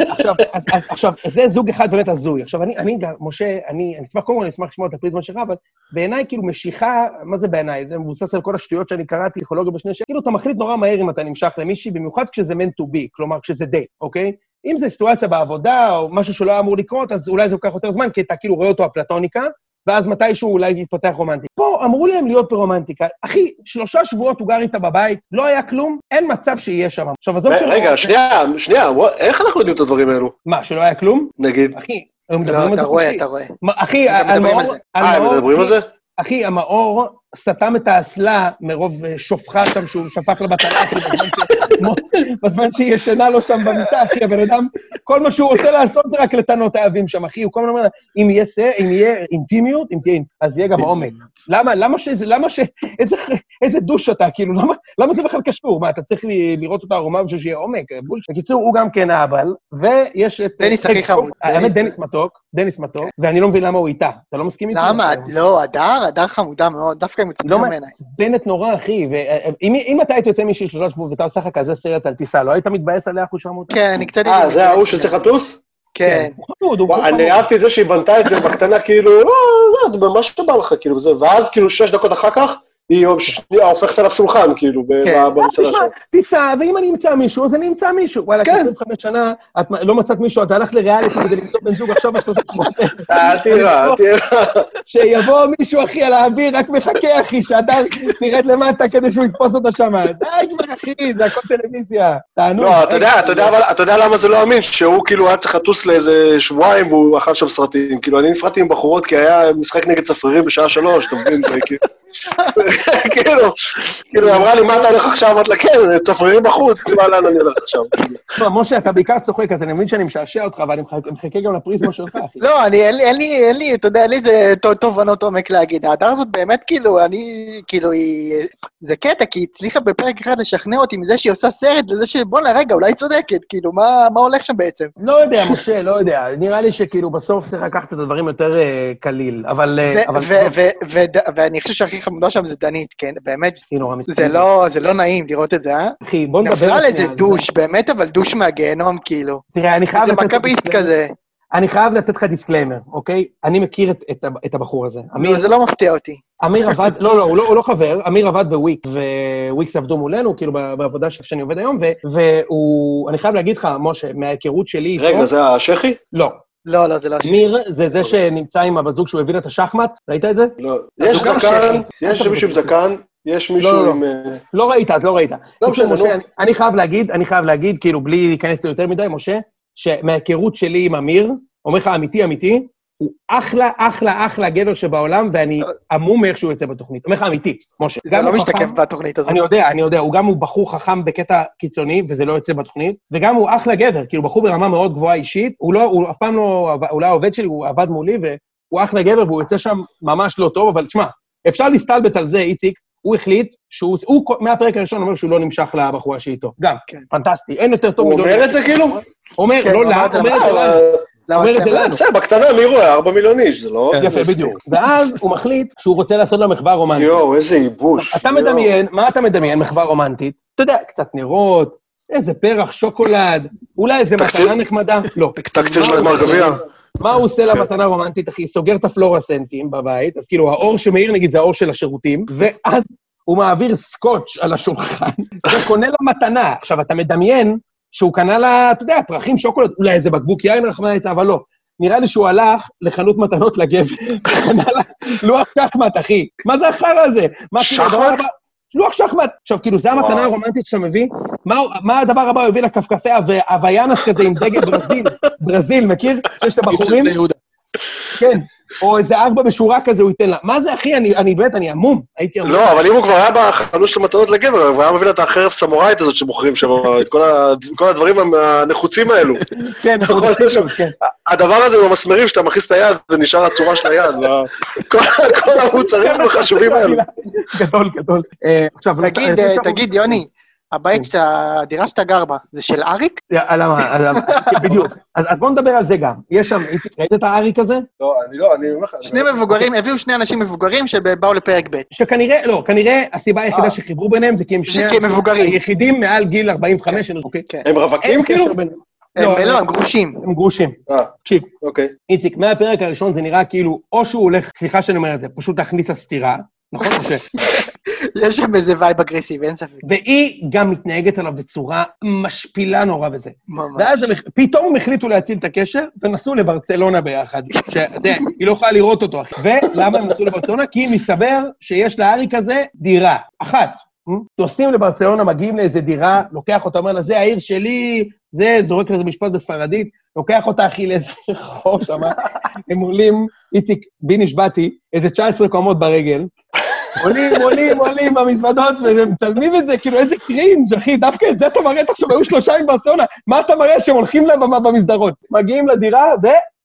עכשיו, זה זוג אחד באמת הזוי. עכשיו, אני, גם, משה, אני אשמח, קודם כל, אני אשמח לשמוע את הפריזמה שלך, אבל בעיניי, כאילו, משיכה, מה זה בעיניי? זה מבוסס על כל השטויות שאני קראתי, פסיכולוגיה בשני שנים. כאילו, אתה מחליט נורא מהר אם אתה נמשך למישהי, במיוחד כשזה meant to be, כלומר, כשזה דייט, אוקיי? אם זו סיטואציה בעבודה, או משהו שלא היה אמור לקרות, אז אולי זה לוקח יותר זמן, כי אתה כאילו רואה אותו הפלטוניקה, ואז מתישהו אולי יתפתח רומנטי. פה אמרו להם להיות ברומנטיקה. אחי, שלושה שבועות הוא גר איתה בבית, לא היה כלום, אין מצב שיהיה שם. עכשיו, עזוב שלא... רגע, שנייה, שנייה, איך אנחנו יודעים את הדברים האלו? מה, שלא היה כלום? נגיד. אחי, הם לא, מדברים על אתה זה רואה, חופשי. אתה רואה. אחי, על המאור... זה. אה, הם מדברים על זה? אחי, המאור סתם את האסלה מרוב אה, שופחה שם שהוא שפך לה בטלה, אחי, בזמן שהיא ישנה לו שם במיטה, אחי, הבן אדם, כל מה שהוא רוצה לעשות זה רק לטענות האהבים שם, אחי, הוא כל הזמן אומר, אם יהיה אם יהיה אינטימיות, אם תהיה, אז יהיה גם עומק. למה, למה שזה, למה ש... איזה, איזה דוש אתה, כאילו, למה, למה זה בכלל קשור? מה, אתה צריך לראות אותה ערומה בשביל שיהיה עומק? בקיצור, הוא גם כן אהבל, ויש את... דניס הכי חמוד. האמת, דניס מתוק, דניס מתוק, ואני לא מבין למה הוא איתה. אתה לא מסכים איתי? למה? לא, הדר, הדר חמודה מאוד, דווקא היא לא מצטער ממנה. מעצבנת נורא, אחי. ואם אם אתה היית יוצא מישהי שלושה שבועות ואתה עושה לך כזה סרט על טיסה, לא היית מתבאס עליה אחוז שרמוטה? כן, אני קצת... אה, זה ההוא שצריך לטוס? כן. הוא חמוד, הוא וואי, חמוד. אני אהבתי את זה שהיא בנתה את זה בקטנה, כאילו, לא, לא, מה שבא לך, כאילו, זה, ואז כאילו שש דקות אחר כך, היא הופכת עליו שולחן, כאילו, כן. במסעדה שם. טיסה, ואם אני אמצא מישהו, אז אני אמצא מישהו. וואלה, כן. 25 שנה, את לא מצאת מישהו, אתה הלכת לריאליטי כדי למצוא בן זוג עכשיו בשלושה שבועות. אל תירא, אל תירא. שיבוא מישהו, אחי, על האוויר, רק מחכה, אחי, שהדר תרד למטה כדי שהוא יתפוס אותה שם. די כבר, אחי, זה הכל טלוויזיה. תענו. לא, אתה יודע, אתה יודע, אבל- אתה יודע למה זה לא אמין? שהוא כאילו היה צריך לטוס לאיזה שבועיים והוא אכל שם סרטים. כאילו, אני נפרדתי עם בחורות כי היה משחק נגד צפרירים בשעה שלוש, אתה מבין? זה כאילו... כאילו, היא אמרה לי, מה אתה הולך עכשיו? אמרתי לה, כן, צפרירים בחוץ, כאילו, מה, לאן אני הולך עכשיו? תשמע, משה, אתה בעיקר צוחק, אז אני מבין שאני משעשע אותך, ואני מחכה- מחכה גם לפריזמה שלך, אחי. לא, אני, אין לי, אין לי, אתה יודע, אין לי איזה תו- תובנות עומק להגיד. ההדר הזאת באמת, כאילו, אני, כאילו, היא... זה קטע, כי היא הצליחה בפרק אחד לשכנע אותי מזה שהיא עושה סרט לזה של, בואנה, רגע, אולי היא צודקת, כאילו, מה, הולך שם בעצם? לא יודע, משה, לא יודע. נראה לי שכאילו בסוף צריך לקחת את הדברים יותר אה, קליל, אבל... אה, אבל ואני חושב שהכי חמודה שם זה דנית, כן? באמת, היא נורא זה מסתכלת. לא, זה לא נעים לראות את זה, אה? אחי, בוא נדבר... נפלה על איזה דוש, באמת, אבל דוש מהגיהנום, כאילו. זה. תראה, אני חייב לתת... לך מכביסט. כזה. אני חייב לתת לך disclaimer, אוקיי? אני מכיר את- את את הבחור הזה. אמיר, לא, זה לא מפתיע אותי. אמיר עבד, לא, לא, הוא לא, הוא לא חבר, אמיר עבד בוויקס, וויקס עבדו מולנו, כאילו בעבודה שאני עובד היום, ו- והוא, אני חייב להגיד לך, משה, מההיכרות שלי רגע, זה השחי? לא. לא, לא, זה לא... אמיר זה זה שנמצא עם הבת זוג שהוא הבין את השחמט, ראית את זה? לא. יש זקן. יש מישהו עם זקן, יש מישהו לא, לא. עם... לא ראית, אז לא ראית. לא משנה, משה, נו. אני, אני חייב להגיד, אני חייב להגיד, כאילו, בלי להיכנס ליותר מדי, משה, שמההיכרות שלי עם אמיר, אומר לך אמיתי אמיתי, הוא אחלה, אחלה, אחלה גבר שבעולם, ואני המום מאיך שהוא יוצא בתוכנית. אומר לך אמיתי, משה. זה לא משתקף בתוכנית הזאת. אני יודע, אני יודע, הוא גם הוא בחור חכם בקטע קיצוני, וזה לא יוצא בתוכנית, וגם הוא אחלה גבר, כאילו בחור ברמה מאוד גבוהה אישית, הוא לא, הוא אף פעם לא, הוא לא העובד שלי, הוא עבד מולי, והוא אחלה גבר, והוא יוצא שם ממש לא טוב, אבל תשמע, אפשר להסתלבט על זה, איציק, הוא החליט שהוא, הוא מהפרק הראשון אומר שהוא לא נמשך לבחורה שאיתו. גם, כן. פנטסטי, אין יותר טוב הוא אומר את זה כאילו? אומר, כן, לא לה, אומר את זה אה. למה אומר את זה? לנו. בסדר, בקטנה, מי רואה? ארבע מיליון איש, זה לא... כן, יפה, בדיוק. ואז הוא מחליט שהוא רוצה לעשות לה מחווה רומנטית. יואו, איזה ייבוש. אתה. מדמיין, מה אתה מדמיין, מחווה רומנטית? אתה יודע, קצת נרות, איזה פרח, שוקולד, אולי איזה מתנה נחמדה. לא. תקציר של מה הגמר הוא עושה? גביע. מה הוא עושה למתנה רומנטית, אחי? סוגר את הפלורסנטים בבית, אז כאילו, האור שמאיר, נגיד, זה האור של השירותים, ואז הוא מעביר סקוץ' על השולחן, וקונה לה מתנה. עכשיו, אתה מדמיין שהוא קנה לה, אתה יודע, פרחים, שוקולד, אולי איזה בקבוק יין, רחמנא ליצלן, אבל לא. נראה לי שהוא הלך לחנות מתנות לגבר, וקנה לה לוח שחמט, אחי. מה זה החרא הזה? כאילו, שחמט? לוח שחמט. עכשיו, כאילו, זה המתנה. הרומנטית שאתה מביא? מה, מה הדבר הבא הוא הביא לכפכפי הוויאנס כזה עם דגל ברזיל? ברזיל, מכיר? שיש את הבחורים? כן. או איזה ארבע בשורה כזה הוא ייתן לה. מה זה, אחי? אני, אני באמת, אני המום. הייתי המום. לא, אבל אם הוא כבר היה בחנות של מתנות לגבר, הוא היה מביא לה את החרב סמוראית הזאת שמוכרים שם, את כל ה- כל הדברים הנחוצים האלו. כן, אנחנו נכון, יש שם- כן. הדבר הזה במסמרים, שאתה מכניס את היד, זה נשאר הצורה של היד. כל המוצרים החשובים האלו. גדול, גדול. אה, עכשיו, תגיד, אה, תגיד, יוני, הבית שאתה, הדירה שאתה גר בה, זה של אריק? למה, למה, כן, בדיוק. אז אז בואו נדבר על זה גם. יש שם, איציק, ראית את האריק הזה? לא, אני לא, אני אומר לך... שני מבוגרים, הביאו שני אנשים מבוגרים שבאו לפרק ב'. שכנראה, לא, כנראה הסיבה היחידה אה. שחיברו ביניהם זה כי הם שני מבוגרים. היחידים מעל גיל 45, אוקיי? כן. הם רווקים כאילו? ביניהם. הם לא, הם גרושים. הם גרושים. אה, תקשיב, אוקיי. איציק, מהפרק הראשון זה נראה כאילו, או שהוא הולך, סליחה שאני אומר את זה, פשוט להכניס לה סטירה, נכון? ש... יש שם איזה vibe אגרסיבי, אין ספק. והיא גם מתנהגת עליו בצורה משפילה נורא וזה. ממש. ואז הם, פתאום הם החליטו להציל את הקשר, ונסעו לברצלונה ביחד. שאתה יודע, היא לא יכולה לראות אותו. ולמה הם נסעו לברצלונה? כי מסתבר שיש לאריק הזה דירה, אחת. נוסעים לברצלונה, מגיעים לאיזה דירה, לוקח אותה, אומר לה, זה העיר שלי, זה, זורק לזה משפט בספרדית, לוקח אותה, אחי, לאיזה רחוב שם, הם עולים, איציק, בי נשבעתי, איזה 19 קומות ברגל, עולים, עולים, עולים במזוודות, ומצלמים את זה, כאילו, איזה קרינג', אחי, דווקא את זה אתה מראה, תחשוב, היו שלושה עם ברצלונה, מה אתה מראה שהם הולכים להם במ- במסדרון? מגיעים לדירה,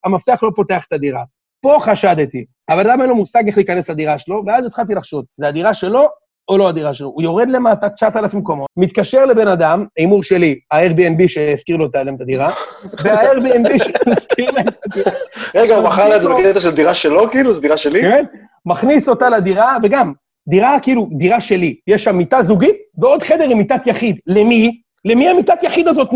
והמפתח לא פותח את הדירה. פה חשדתי. אבל אדם אין לו מושג איך להיכנס לדירה שלו, ואז התחלתי לחשוד, זה הדירה שלו או לא הדירה שלו? הוא יורד למטה 9,000 קומות, מתקשר לבן אדם, הימור שלי, ה-Airbnb שהזכיר לו להם את הדירה, וה-Airbnb שהזכיר להם את הדירה, רגע, הוא מכר זה בקטע של דירה שלו, כאילו? זו דירה שלי? כן? מכניס אותה לדירה, וגם, דירה כאילו, דירה שלי. יש שם מיטה זוגית ועוד חדר עם מיטת יחיד. למי? למי המיטת יחיד הזאת?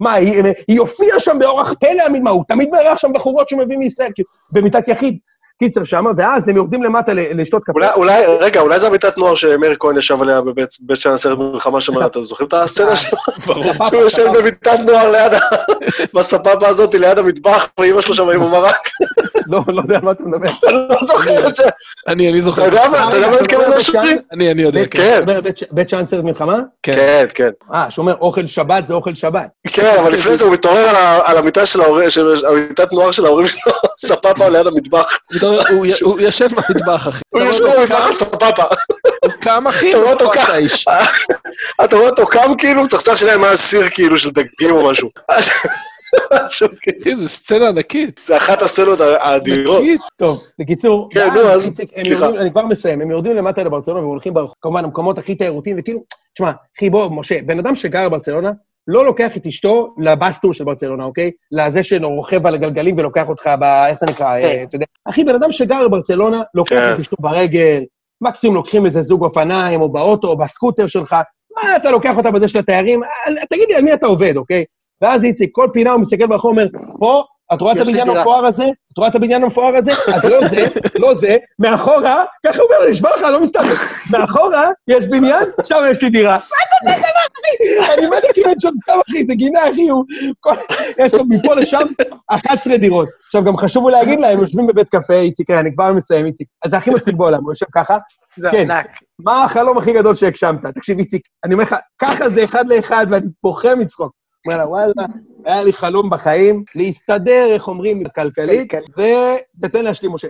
מה, היא, היא הופיעה שם באורח פלא, מה, הוא תמיד מארח שם בחורות שהוא מביא מישראל, כאילו, במיטת יחיד. קיצר שמה, ואז הם יורדים למטה לשתות קפה. אולי, אולי, רגע, אולי זו המיטת נוער שמאיר כהן ישב עליה בבית בית שאן סרט מלחמה שם, אתם זוכרים את הסצנה שם? סבבה, שהוא יושב. במיטת נוער ליד, ה- בסבבה הזאת, ליד המטבח, ואימא שלו שם עם המרק. לא, לא יודע על מה אתה מדבר. אני לא זוכר את זה. אני, אני אתה זוכר. יודע מה, אתה יודע מה אתה מתכוון לשוטרים? אני, אני יודע, כן. כן. אתה בית סרט מלחמה? כן. כן, כן. אה, שאומר אוכל שבת זה אוכל שבת. כן, אבל לפני זה הוא מתעורר על המיטת נוער של ההורים שלו, סבבה ליד המטבח. הוא י- הוא ישב במטבח, אחי. הוא אותו מתחת סבבה. קם, אחי, אתה רואה אותו הוא. את האיש. אתה רואה אותו קם כאילו, צחצח שלהם היה סיר כאילו של דגים או משהו. זו סצנה ענקית. זה אחת הסצנות האדירות. ענקית. טוב, בקיצור, כן, נו, אז- אני כבר מסיים, הם יורדים למטה לברצלונה והולכים ברחוב, כמובן, המקומות הכי תיירותיים, וכאילו, תשמע, אחי, בוא, משה, בן אדם שגר בברצלונה, לא לוקח את אשתו לבסטור של ברצלונה, אוקיי? לזה שרוכב על הגלגלים ולוקח אותך ב... איך זה נקרא? אה, אתה יודע. אחי, בן אדם שגר בברצלונה, לוקח כן. את אשתו ברגל, מקסימום לוקחים איזה זוג אופניים, או באוטו, או בסקוטר שלך, מה אתה לוקח אותה בזה של התיירים? אה, תגיד לי, על מי אתה עובד, אוקיי? ואז איציק, כל פינה הוא מסתכל ברחוב, אומר, פה, את רואה את הבניין דירה." המפואר הזה? את רואה את הבניין המפואר הזה? אז לא זה, לא זה, מאחורה, ככה הוא אומר, נשבע לך, לא מסתכל. מאחורה יש בניין, שם יש לי דירה. מה אתה עושה דבר, אחי? אני מת כאילו אין שם סתם, אחי, זה גינה, אחי, הוא... יש לו מפה לשם 11 דירות. עכשיו, גם חשוב להגיד להם, יושבים בבית קפה, איציק, אני כבר מסיים, איציק. אז זה הכי מצחיק בעולם, הוא יושב ככה, זה כן. ענק. מה החלום הכי גדול שהגשמת? תקשיב, איציק, אני אומר לך, ככה זה אחד לאחד, ואני בוכה מצחוק. אומר לה, וואלה, היה לי חלום בחיים, להסתדר, איך אומרים, כלכלית, כלכלית. תתן להשלים, משה.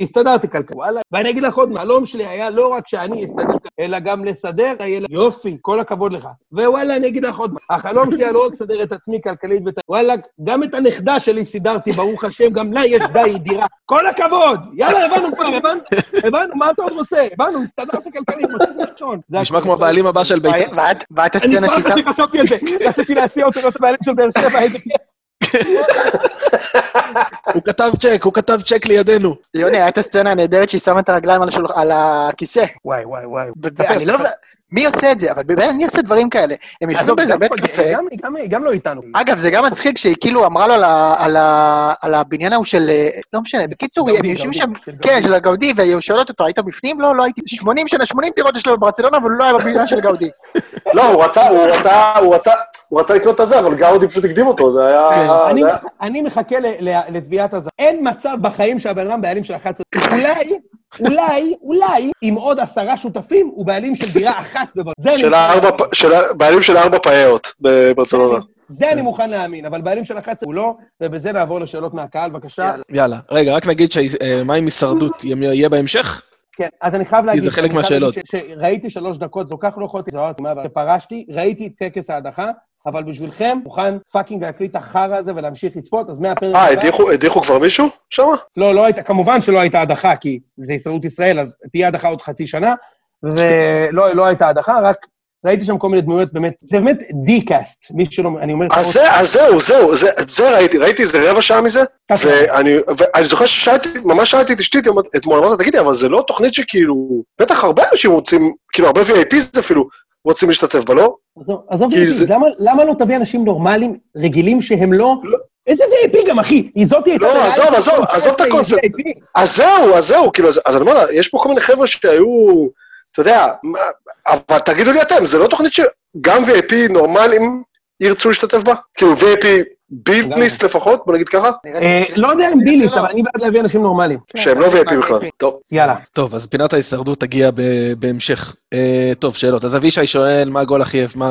והסתדרתי כלכלית, וואלה. ואני אגיד לך עוד, מה, החלום שלי היה לא רק שאני אסתדר אלא גם לסדר את הילד. יופי, כל הכבוד לך. ווואלה, אני אגיד לך עוד, מה, החלום שלי היה לא רק לסדר את עצמי כלכלית, ואת... וואלה, גם את הנכדה שלי סידרתי, ברוך השם, גם לה יש בית, דירה. כל הכבוד! יאללה, הבנו כבר, הבנו, הבנו, מה אתה עוד רוצה? הבנו, הסתדרתי כלכלית, משה ראשון. זה נשמע כמו הבעלים הבא של בית"ר. ואת- אני הסצנה שהיא שחשבתי על זה, רציתי להציע אותו להיות הבעלים של באר שבע. הוא כתב צ'ק, הוא כתב צ'ק לידינו. יוני, הייתה סצנה נהדרת שהיא שמה את הרגליים על הכיסא. וואי, וואי, וואי. מי עושה את זה? אבל באמת, מי עושה דברים כאלה? הם עזוב, באיזה גם בית פה, קפה. גם- גם- גם לא איתנו. אגב, זה גם מצחיק שהיא כאילו אמרה לו על ה- על ה- על הבניין ההוא של... אה, לא משנה, בקיצור, הם יושבים שם... של גאודי. כן, של הגאודי, והיא שואלת אותו, היית בפנים? לא, לא הייתי. 80 שנה, 80 דירות יש לו בברצלונה, אבל הוא לא היה בבניין של גאודי. לא, הוא רצה, הוא רצה, הוא רצה, הוא רצה לקנות את הזה, אבל גאודי פשוט הקדים אותו, זה היה... כן, אני- מחכה ל- ל- לתביעת הזר. אין מצב בחיים שהבן אדם בעלים של 11. אולי, אולי, אולי, עם עוד עשרה שותפים, הוא בעלים של דירה אחת בבר... זה אני של מוכן הארבע, להאמין. פ- של בעלים של ארבע פאיות בברצלונה. זה אני מוכן להאמין, אבל בעלים של 11 הוא לא, ובזה נעבור לשאלות מהקהל, בבקשה. יאללה. רגע, רק נגיד שמה עם הישרדות יהיה בהמשך? כן, אז אני חייב להגיד... זה חלק מהשאלות. שראיתי שלוש דקות, זו כך לא יכולתי לזהות, פרשתי, ראיתי את טקס ההדחה, אבל בשבילכם, מוכן fucking להקליט את החרא הזה ולהמשיך לצפות, אז מהפרק אה, הדיחו- הדיחו כבר מישהו שם? לא, לא הייתה, כמובן שלא הייתה הדחה, כי זה הישרדות ישראל, אז תהיה הדחה עוד חצי שנה, ולא לא הייתה הדחה, רק ראיתי שם כל מיני דמויות, באמת, זה באמת D-cast, מי שלא, אני אומר... אז זה, אז זהו, זהו, זה, זה ראיתי, ראיתי איזה רבע שעה מזה. ואני, ואני זוכר ששאלתי, ממש שאלתי את אשתי אתמול, אמרתי, תגידי, אבל זה לא תוכנית שכאילו, בטח הרבה אנשים רוצים, כאילו הרבה VIPs אפילו, רוצים להשתתף בה, לא? עזוב, עזוב, זה- למה, למה לא תביא אנשים נורמליים, רגילים, שהם לא... לא. איזה VIP גם, אחי? זאתי הייתה... לא, עזוב, עזוב, עזוב את 19, הקונספט. אז זהו, אז זהו, כאילו, אז, אז אני אומר לה, יש פה כל מיני חבר'ה שהיו, אתה יודע, אבל תגידו לי אתם, זה לא תוכנית שגם VIP נורמלים ירצו להשתתף בה? כאילו VIP ביליסט לפחות, בוא נגיד ככה, אה, לא יודע אם ביליסט. אבל אני בעד להביא אנשים נורמליים. כן, שהם לא זה VIP בכלל. VIP. טוב. יאללה. טוב, אז פינת ההישרדות תגיע ב- בהמשך. אה, טוב, שאלות. אז אבישי שואל, מה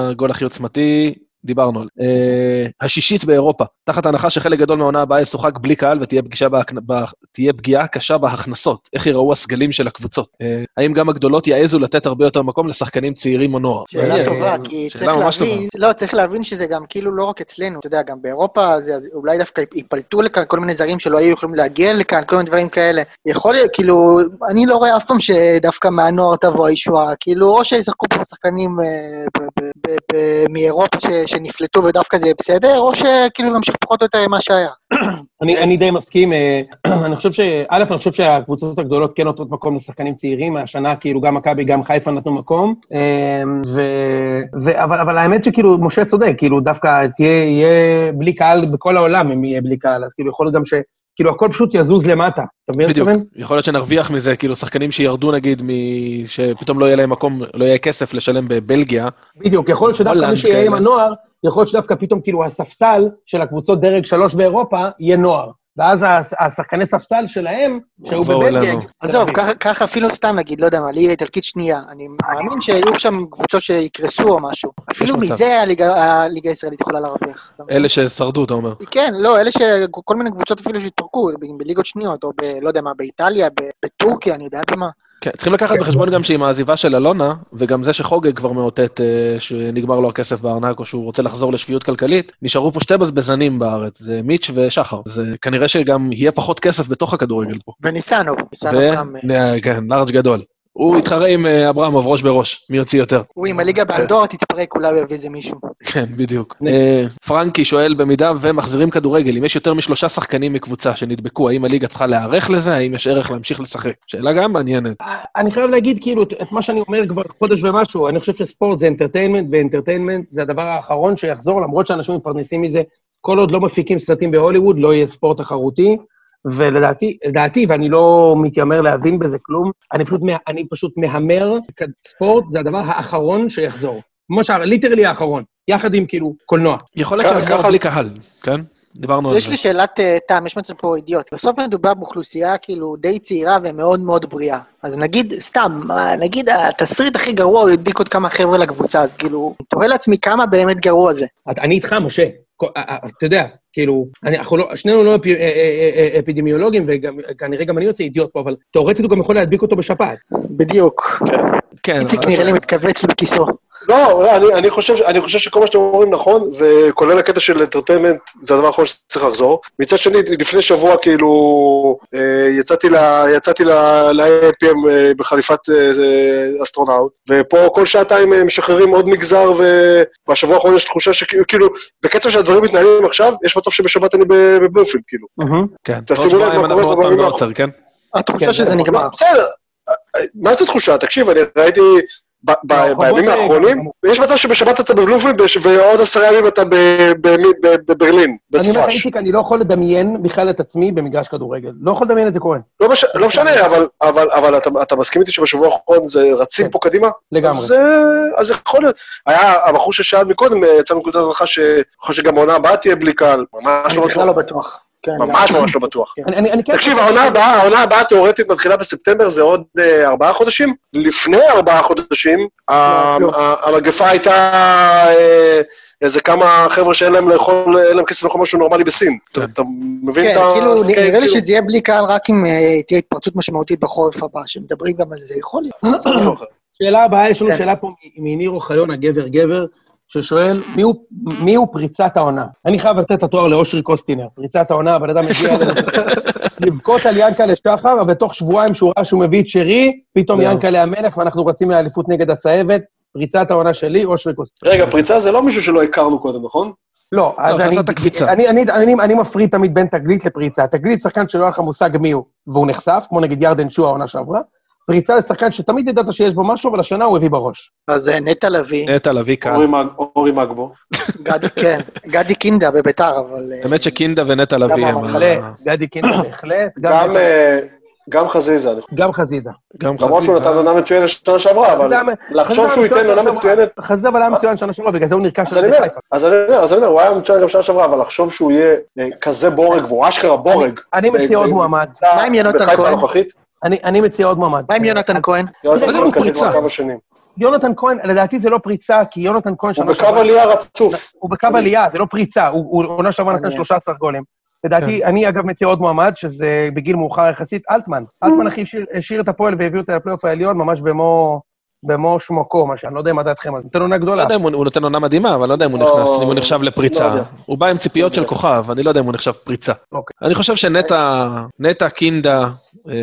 הגול הכי עוצמתי? דיברנו על. אה, השישית באירופה, תחת ההנחה שחלק גדול מהעונה הבאה ישוחק בלי קהל ותהיה פגיעה קשה בהכנסות. איך ייראו הסגלים של הקבוצות? אה, האם גם הגדולות יעזו לתת הרבה יותר מקום לשחקנים צעירים או נוער? שאלה אה, טובה, כי צריך להבין, לא, צריך להבין שזה גם כאילו לא רק אצלנו, אתה יודע, גם באירופה, זה, אז אולי דווקא ייפלטו לכאן כל מיני זרים שלא היו יכולים להגיע לכאן, כל מיני דברים כאלה. יכול להיות, כאילו, אני לא רואה אף פעם שדווקא מהנוער תבוא הישועה, כאילו, או שישחקו פה שחקנים מאירופה ש- שנפלטו ודווקא זה יהיה בסדר, או שכאילו נמשיך פחות או יותר עם מה שהיה. אני, אני די מסכים. אה, אני חושב ש... א', אני חושב שהקבוצות הגדולות כן נותנות מקום לשחקנים צעירים. השנה, כאילו, גם מכבי, גם חיפה נתנו מקום. אה, ו... ו... אבל, אבל האמת שכאילו, משה צודק, כאילו, דווקא תהיה, יהיה בלי קהל בכל העולם, אם יהיה בלי קהל, אז כאילו, יכול להיות גם ש... כאילו, הכל פשוט יזוז למטה. אתה מבין בדיוק. יכול להיות שנרוויח מזה, כאילו, שחקנים שירדו נגיד, מ... שפתאום לא יהיה להם מקום, לא יהיה כסף לשלם בבלגיה. בדיוק, יכול להיות שדווקא מי שיהיה עם. הנוער, יכול להיות שדווקא פתאום, כאילו, הספסל של הקבוצות דרג שלוש באירופה יהיה נוער. ואז הש- השחקני ספסל שלהם, שהיו בבלגיה... עזוב. ככה- ככה אפילו סתם נגיד, לא יודע מה, ליגה איטלקית שנייה. אני מאמין שיהיו שם קבוצות שיקרסו או משהו. אפילו. מזה הליגה הליגה הישראלית יכולה להרוויח. אלה ששרדו, אתה אומר. כן, לא, אלה שכל מיני קבוצות אפילו שהתפרקו, בליגות שניות, או ב... לא יודע מה, באיטליה, ב- בטורקיה, אני יודע במה. כן, צריכים לקחת בחשבון גם שעם העזיבה של אלונה, וגם זה שחוגג כבר מאותת אה, שנגמר לו הכסף בארנק, או שהוא רוצה לחזור לשפיות כלכלית, נשארו פה שתי בזבזנים בארץ, זה מיץ' ושחר. זה כנראה שגם יהיה פחות כסף בתוך הכדורגל פה. וניסנוב, ניסנוב גם... אה, ו... כן, לארג' גדול. הוא יתחרה עם אה, אברמוב ראש בראש, מי יוציא יותר. הוא עם הליגה באנדורה תתפרק, אולי הוא יביא איזה מישהו. כן, בדיוק. אה, פרנקי שואל, במידה ומחזירים כדורגל, אם יש יותר משלושה שחקנים מקבוצה שנדבקו, האם הליגה צריכה להיערך לזה? האם יש ערך להמשיך לשחק? שאלה גם מעניינת. אני חייב להגיד, כאילו, את את מה שאני אומר כבר חודש ומשהו, אני חושב שספורט זה entertainment, ו entertainment זה הדבר האחרון שיחזור, למרות שאנשים מתפרנסים מזה. כל עוד לא מפיקים סרטים בהוליווד, לא יהיה ספורט תחרותי. ולדעתי, לדעתי, ואני לא מתיימר להבין בזה כלום, אני פשוט, אני פשוט מהמר, ספורט זה הדבר האחרון שיחזור. כמו שאמר, ליטרלי האחרון, יחד עם כאילו קולנוע. יכול להיות שיחזור ככה- בלי קהל, כן? דיברנו על יש זה. לי שאלת אה, תם, יש מצב פה אידיוט. בסוף מדובר באוכלוסייה כאילו די צעירה ומאוד מאוד בריאה. אז נגיד, סתם, נגיד התסריט הכי גרוע, הוא ידביק עוד כמה חבר'ה לקבוצה, אז כאילו, אני תוהה לעצמי כמה באמת גרוע זה. אני איתך, משה. כל- א- א- אתה יודע, כאילו, אני, אנחנו לא, שנינו לא אפי, אה, אה, אה, אפידמיולוגים, וכנראה גם אני יוצא אידיוט פה, אבל תאורטית הוא גם יכול להדביק אותו בשפעת. בדיוק. כן, איציק אבל- נראה לי מתכווץ בכיסו. לא, לא, אני, אני, חושב, אני חושב שכל מה שאתם אומרים נכון, וכולל הקטע של entertainment, זה הדבר האחרון שצריך לחזור. מצד שני, לפני שבוע, כאילו, אה, יצאתי, ל-AM:PM אה, בחליפת אה, אסטרונאוט, ופה כל שעתיים משחררים עוד מגזר, ובשבוע האחרון יש תחושה שכאילו, בקצב שהדברים מתנהלים עכשיו, יש מצב שבשבת אני בבלומפילד, כאילו. כן. תשימו לב מה קורה פעם בימים בעוצר, כן? התחושה כן, שזה זה- נגמר. לא, בסדר, מה זה תחושה? תקשיב, אני ראיתי בימים האלה האחרונים, יש מצב שבשבת אתה בבלומפילד ועוד עשרה ימים אתה בברלין, אני אומר. איציק, אני לא יכול לדמיין בכלל את עצמי במגרש כדורגל. לא יכול לדמיין את זה קורה. לא לא משנה, אבל- אבל אבל אתה- מסכים איתי שבשבוע האחרון זה רצים כן. פה קדימה? לגמרי. אז, אה, אז יכול להיות. היה הבחור ששאל מקודם, אה, יצא מנקודת הנחה שיכול שגם העונה הבאה תהיה בלי קהל. ממש אני לא בכלל לא בטוח. כן, ממש ממש לא בטוח. אני כן... תקשיב, העונה הבאה, העונה הבאה תיאורטית מתחילה בספטמבר, זה עוד אה, ארבעה חודשים. לפני ארבעה חודשים, ה- לא. ה- המגפה הייתה אה, איזה כמה חבר'ה שאין להם לאכול, אין להם כסף לאכול משהו נורמלי בסין. אתה- כן. אתה מבין כן, את כאילו? נראה לי כאילו? שזה יהיה בלי קהל רק אם אה, תהיה התפרצות משמעותית בחורף הבא, שמדברים גם על זה, יכול להיות. שאלה הבאה, יש לנו כן. שאלה פה מניר אוחיון, הגבר גבר, ששואל, מי הוא- מי הוא פריצת העונה? אני חייב לתת את התואר לאושרי קוסטינר. פריצת העונה, הבן אדם מגיע אלינו לבכות על ינקלה שחר, ותוך שבועיים שהוא ראה שהוא מביא את שרי, פתאום. ינקלה המלך, ואנחנו רצים לאליפות נגד הצהבת. פריצת העונה שלי, אושרי קוסטינר. רגע, פריצה זה לא מישהו שלא הכרנו קודם, נכון? לא, אז לא, אני, חזרת הקפיצה. אני, אני, אני, אני מפריד תמיד בין תגלית לפריצה. תגלית שחקן שלא היה לך מושג מי הוא, והוא נחשף, כמו נגיד ירדן שואה העונה שעברה. פריצה זה שחקן שתמיד ידעת שיש בו משהו, אבל השנה הוא הביא בראש. אז אה, נטע לביא, נטע לביא כאן. אורי מג- אורי מגבו. גדי, כן, גדי קינדה בביתר, אבל... אה, האמת שקינדה ונטע לביא הם... בהחלט, גדי קינדה בהחלט, גם, גם, אה, גם חזיזה. גם חזיזה. גם למרות שהוא חזיזה. נתן עונה מצוינת שנה שעברה, אבל חזיזה- לחשוב חזיזה שהוא ייתן עונה. מצוינת... חזיזה אבל היה מצוין שנה שעברה, בגלל זה הוא נרכש על אומר, חיפה. אז אני אומר, אז אני אומר, הוא היה מצוין גם שנה שעברה, אבל לחשוב שהוא יהיה כזה בורג, והוא אשכרה בורג. אני מציע עוד מועמד. מה עם בחיפה כהן? אני אני מציע עוד מועמד. מה עם יונתן כהן? יונתן כהן כזה. כבר כמה שנים. יונתן כהן, לדעתי זה לא פריצה, כי יונתן כהן הוא בקו עלייה רצוף. הוא בקו עלייה, זה לא פריצה, הוא עונה שעברה נתן מעניין. 13 גולים. לדעתי, אני אגב מציע עוד מועמד, שזה בגיל מאוחר יחסית, אלטמן. אלטמן אחי השאיר את הפועל והביא אותה לפלייאוף העליון ממש במו... במו שמוקו, מה שאני לא יודע מה דעתכם, אז נותן עונה לא גדולה. יודע אם הוא נותן עונה מדהימה, אבל לא יודע אם הוא לא, נכנס, אם הוא נחשב לא לפריצה. הוא בא עם ציפיות של כוכב, אני לא יודע אם הוא נחשב פריצה. אוקיי. אני חושב שנטע, נטע, קינדה, אה,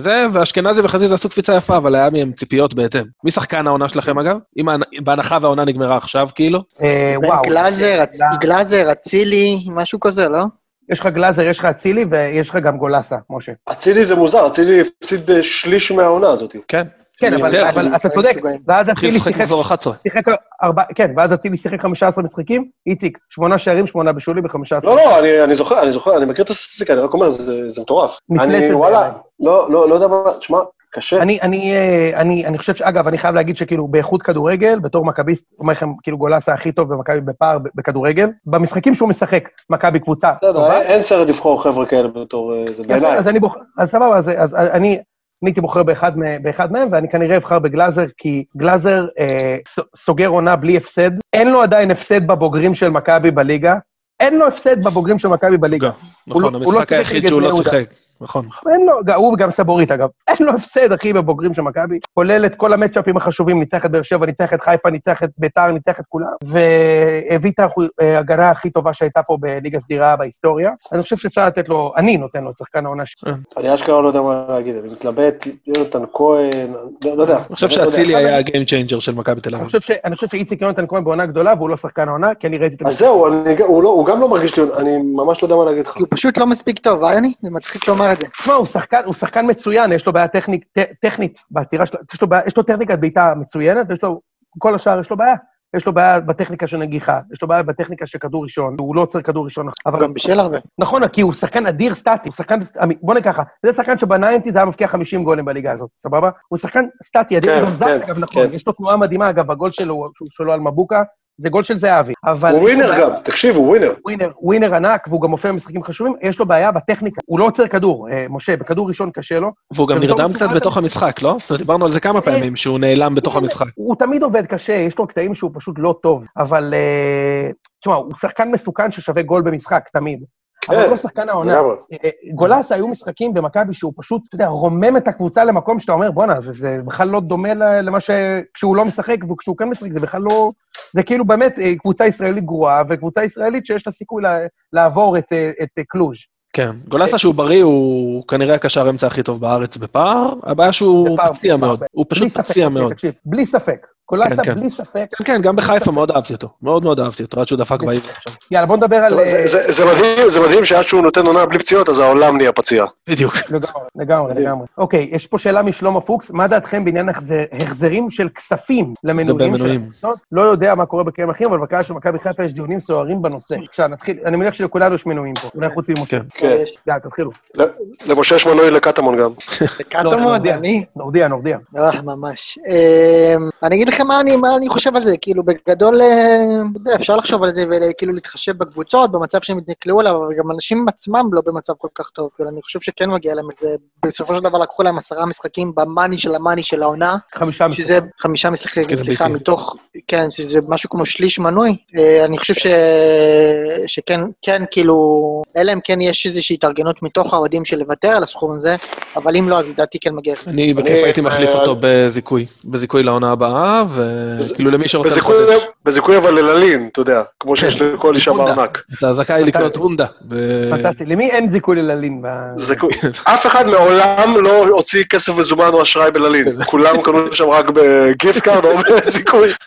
זה, ואשכנזי וחזיזה עשו קפיצה יפה, אבל היה מהם ציפיות בהתאם. מי שחקן העונה שלכם אגב? אם בהנחה והעונה נגמרה עכשיו, כאילו? אה, וואו. גלאזר, אצ- גלאזר, אצילי, משהו כזה, לא? יש לך גלאזר, יש לך אצילי ויש לך גם גולסה, משה. אצילי זה מוזר, אצילי הפסיד אה, שליש מהעונה הזאת. כן. כן, אבל אתה צודק. ואז התחיל אצילי לשחק שיחק מחזור 11. שיחק ארבע, כן, ואז אצילי שיחק 15 משחקים, איציק, שמונה שערים, שמונה בישולים ב-15. לא, לא, אני, אני זוכר, אני זוכר, אני מכיר את הסטטיסטיקה, אני רק אומר, זה, זה מטורף. אני, וואלה. לא, לא, לא יודע מה, תשמע, קשה. אני, אני, אה, אני, אני חושב שאגב, אני חייב להגיד שכאילו באיכות כדורגל, בתור מכביסט, אומר לכם, כאילו גולסה הכי טוב במכבי בפער בכדורגל, במשחקים שהוא משחק, מכבי קבוצה בסדר. אין- אין סרט לבחור חבר'ה כאלה בתור, אה, זה אז, בעיניי. אז אני בוחר, אז סבבה, אז, אז אני, אני הייתי בוחר באחד, באחד מהם, ואני כנראה אבחר בגלאזר, כי גלאזר אה, סוגר עונה בלי הפסד. אין לו עדיין הפסד בבוגרים של מכבי בליגה. אין לו הפסד בבוגרים של מכבי בליגה. לא- נכון, לא המשחק שיחק היחיד שהוא לא. שיחק. נכון. אין לו, הוא וגם סבורית אגב, אין לו הפסד, אחי, בבוגרים של מכבי. כולל את כל המצ'אפים החשובים, ניצח את באר שבע, ניצח את חיפה, ניצח את ביתר, ניצח את כולם, והביא את ההגנה הכי טובה שהייתה פה בליגה סדירה בהיסטוריה. אני חושב שאפשר לתת לו, אני נותן לו את שחקן העונה שלי. אני אשכרה לא יודע מה להגיד, אני מתלבט, יונתן כהן, לא לא יודע. אני חושב. שאצילי היה הגיים צ'יינג'ר של מכבי תל אביב. אני חושב שאיציק יונתן כהן בעונה גדולה, והוא לא שחקן העונה, כי אני ראיתי את אז זהו, הוא לא- הוא גם לא מרגיש לי, אני ממש לא יודע מה להגיד לך. הוא פשוט לא מספיק טוב, אה, יוני? זה מצחיק לומר את זה. תשמע, הוא שחקן, הוא שחקן מצוין, יש לו בעיה טכנית, ט- טכנית בעצירה שלו, יש לו, בעיה, יש לו טכניקת בעיטה מצוינת, ויש לו, כל השאר יש לו בעיה. יש לו בעיה בטכניקה של נגיחה, יש לו בעיה בטכניקה של כדור ראשון, הוא לא עוצר כדור ראשון. אבל גם בישל הרבה. נכון, כי הוא שחקן אדיר סטטי, הוא שחקן, בוא נגיד ככה, זה שחקן שב nineties היה מבקיע 50 גולים בליגה הזאת, סבבה? הוא שחקן סטטי, אדיר, כן, גם זז, כן, אגב, נכון, כן. יש לו תנועה מדהימה, אגב, הגול שלו, שהוא שלו על מבוקה, זה גול של זהבי. אבל... הוא winner גם, תקשיב, הוא winner. winner, winner ענק, והוא גם מופיע במשחקים חשובים, יש לו בעיה בטכניקה. הוא לא עוצר כדור, אה, משה, בכדור ראשון קשה לו. והוא גם נרדם קצת בתוך המשחק, לא? זאת אומרת, דיברנו על זה כמה פעמים, שהוא נעלם בתוך המשחק. הוא תמיד עובד קשה, יש לו קטעים שהוא פשוט לא טוב, אבל אה, תשמע, הוא שחקן מסוכן ששווה גול במשחק, תמיד. כן, אבל הוא לא שחקן העונה. לגמרי. אה, גולסה היו משחקים במכבי שהוא פשוט, אתה יודע, רומם את הקבוצה למקום שאתה אומר, בואנה, זה, זה בכלל לא דומה ל- למה ש... כשהוא לא משחק וכשהוא כן משחק, זה בכלל לא... זה כאילו באמת אה, קבוצה ישראלית גרועה, וקבוצה ישראלית שיש לה סיכוי לה- לעבור את, אה, את אה, קלוז'. כן, גולסה שהוא בריא, הוא כנראה הקשר האמצע הכי טוב בארץ בפער, הבעיה שהוא פציע מאוד, הוא פשוט פציע מאוד. בלי ספק. כן, כן. בלי ספק. כן, כן, גם בחיפה ספק. מאוד אהבתי אותו, מאוד מאוד אהבתי אותו, עד שהוא דפק בעיר עכשיו. יאללה, בוא נדבר על... זה- אה, זה- זה מדהים, זה מדהים שעד שהוא נותן עונה בלי פציעות, אז העולם נהיה פציע. בדיוק. לגמרי, לגמרי. לגמרי. אוקיי, יש פה שאלה משלמה פוקס, מה דעתכם בעניין החזר- החזרים של כספים למנויים של. הקבוצות? לא יודע מה קורה בקרעים אחרים, אבל בקהל של מכבי חיפה יש דיונים סוערים בנושא. עכשיו, נתחיל, אני מניח שלכולנו יש מנויים פה, אולי חוץ ממשה. כן. כן. יאללה, תתחילו. למשה יש מנוי לקטמון גם. קטמון, נורדיה. אני? נורדיה, נורדיה. ממש. אני אגיד לכם מה אני, מה אני חושב על זה, כאילו בגדול, אה, אתה יודע, אפשר לחשוב על זה וכאילו להתחשב בקבוצות, במצב שהם נקלעו אליו, אבל גם אנשים עצמם לא במצב כל כך טוב, כאילו אני חושב שכן מגיע להם את זה. בסופו של דבר לקחו להם עשרה משחקים במאני של המאני של העונה, חמישה שזה משחקים. חמישה משחקים, כן, סליחה. מתוך, כן, שזה משהו כמו שליש מנוי. אה, אני חושב ש... שכן, כן, כאילו, אלא אם כן יש איזושהי התארגנות מתוך האוהדים של לוותר על הסכום הזה, אבל אם לא, אז לדעתי כן מגיע. אני בכיף הייתי מחליף אה, אותו בזיכוי, בזיכוי לעונה הבאה, וכאילו למי שרוצה בזיכוי- לחדש. בזיכוי אבל ללין, אתה יודע, כמו שיש כן, לכל אישה. בארנק. אתה זכאי לקנות הונדה. פנטסטי. למי אין זיכוי לללין? זיכוי. אף אחד מעולם לא הוציא כסף מזומן או אשראי בללין. כולם קנו שם רק ב gift card או בזיכוי.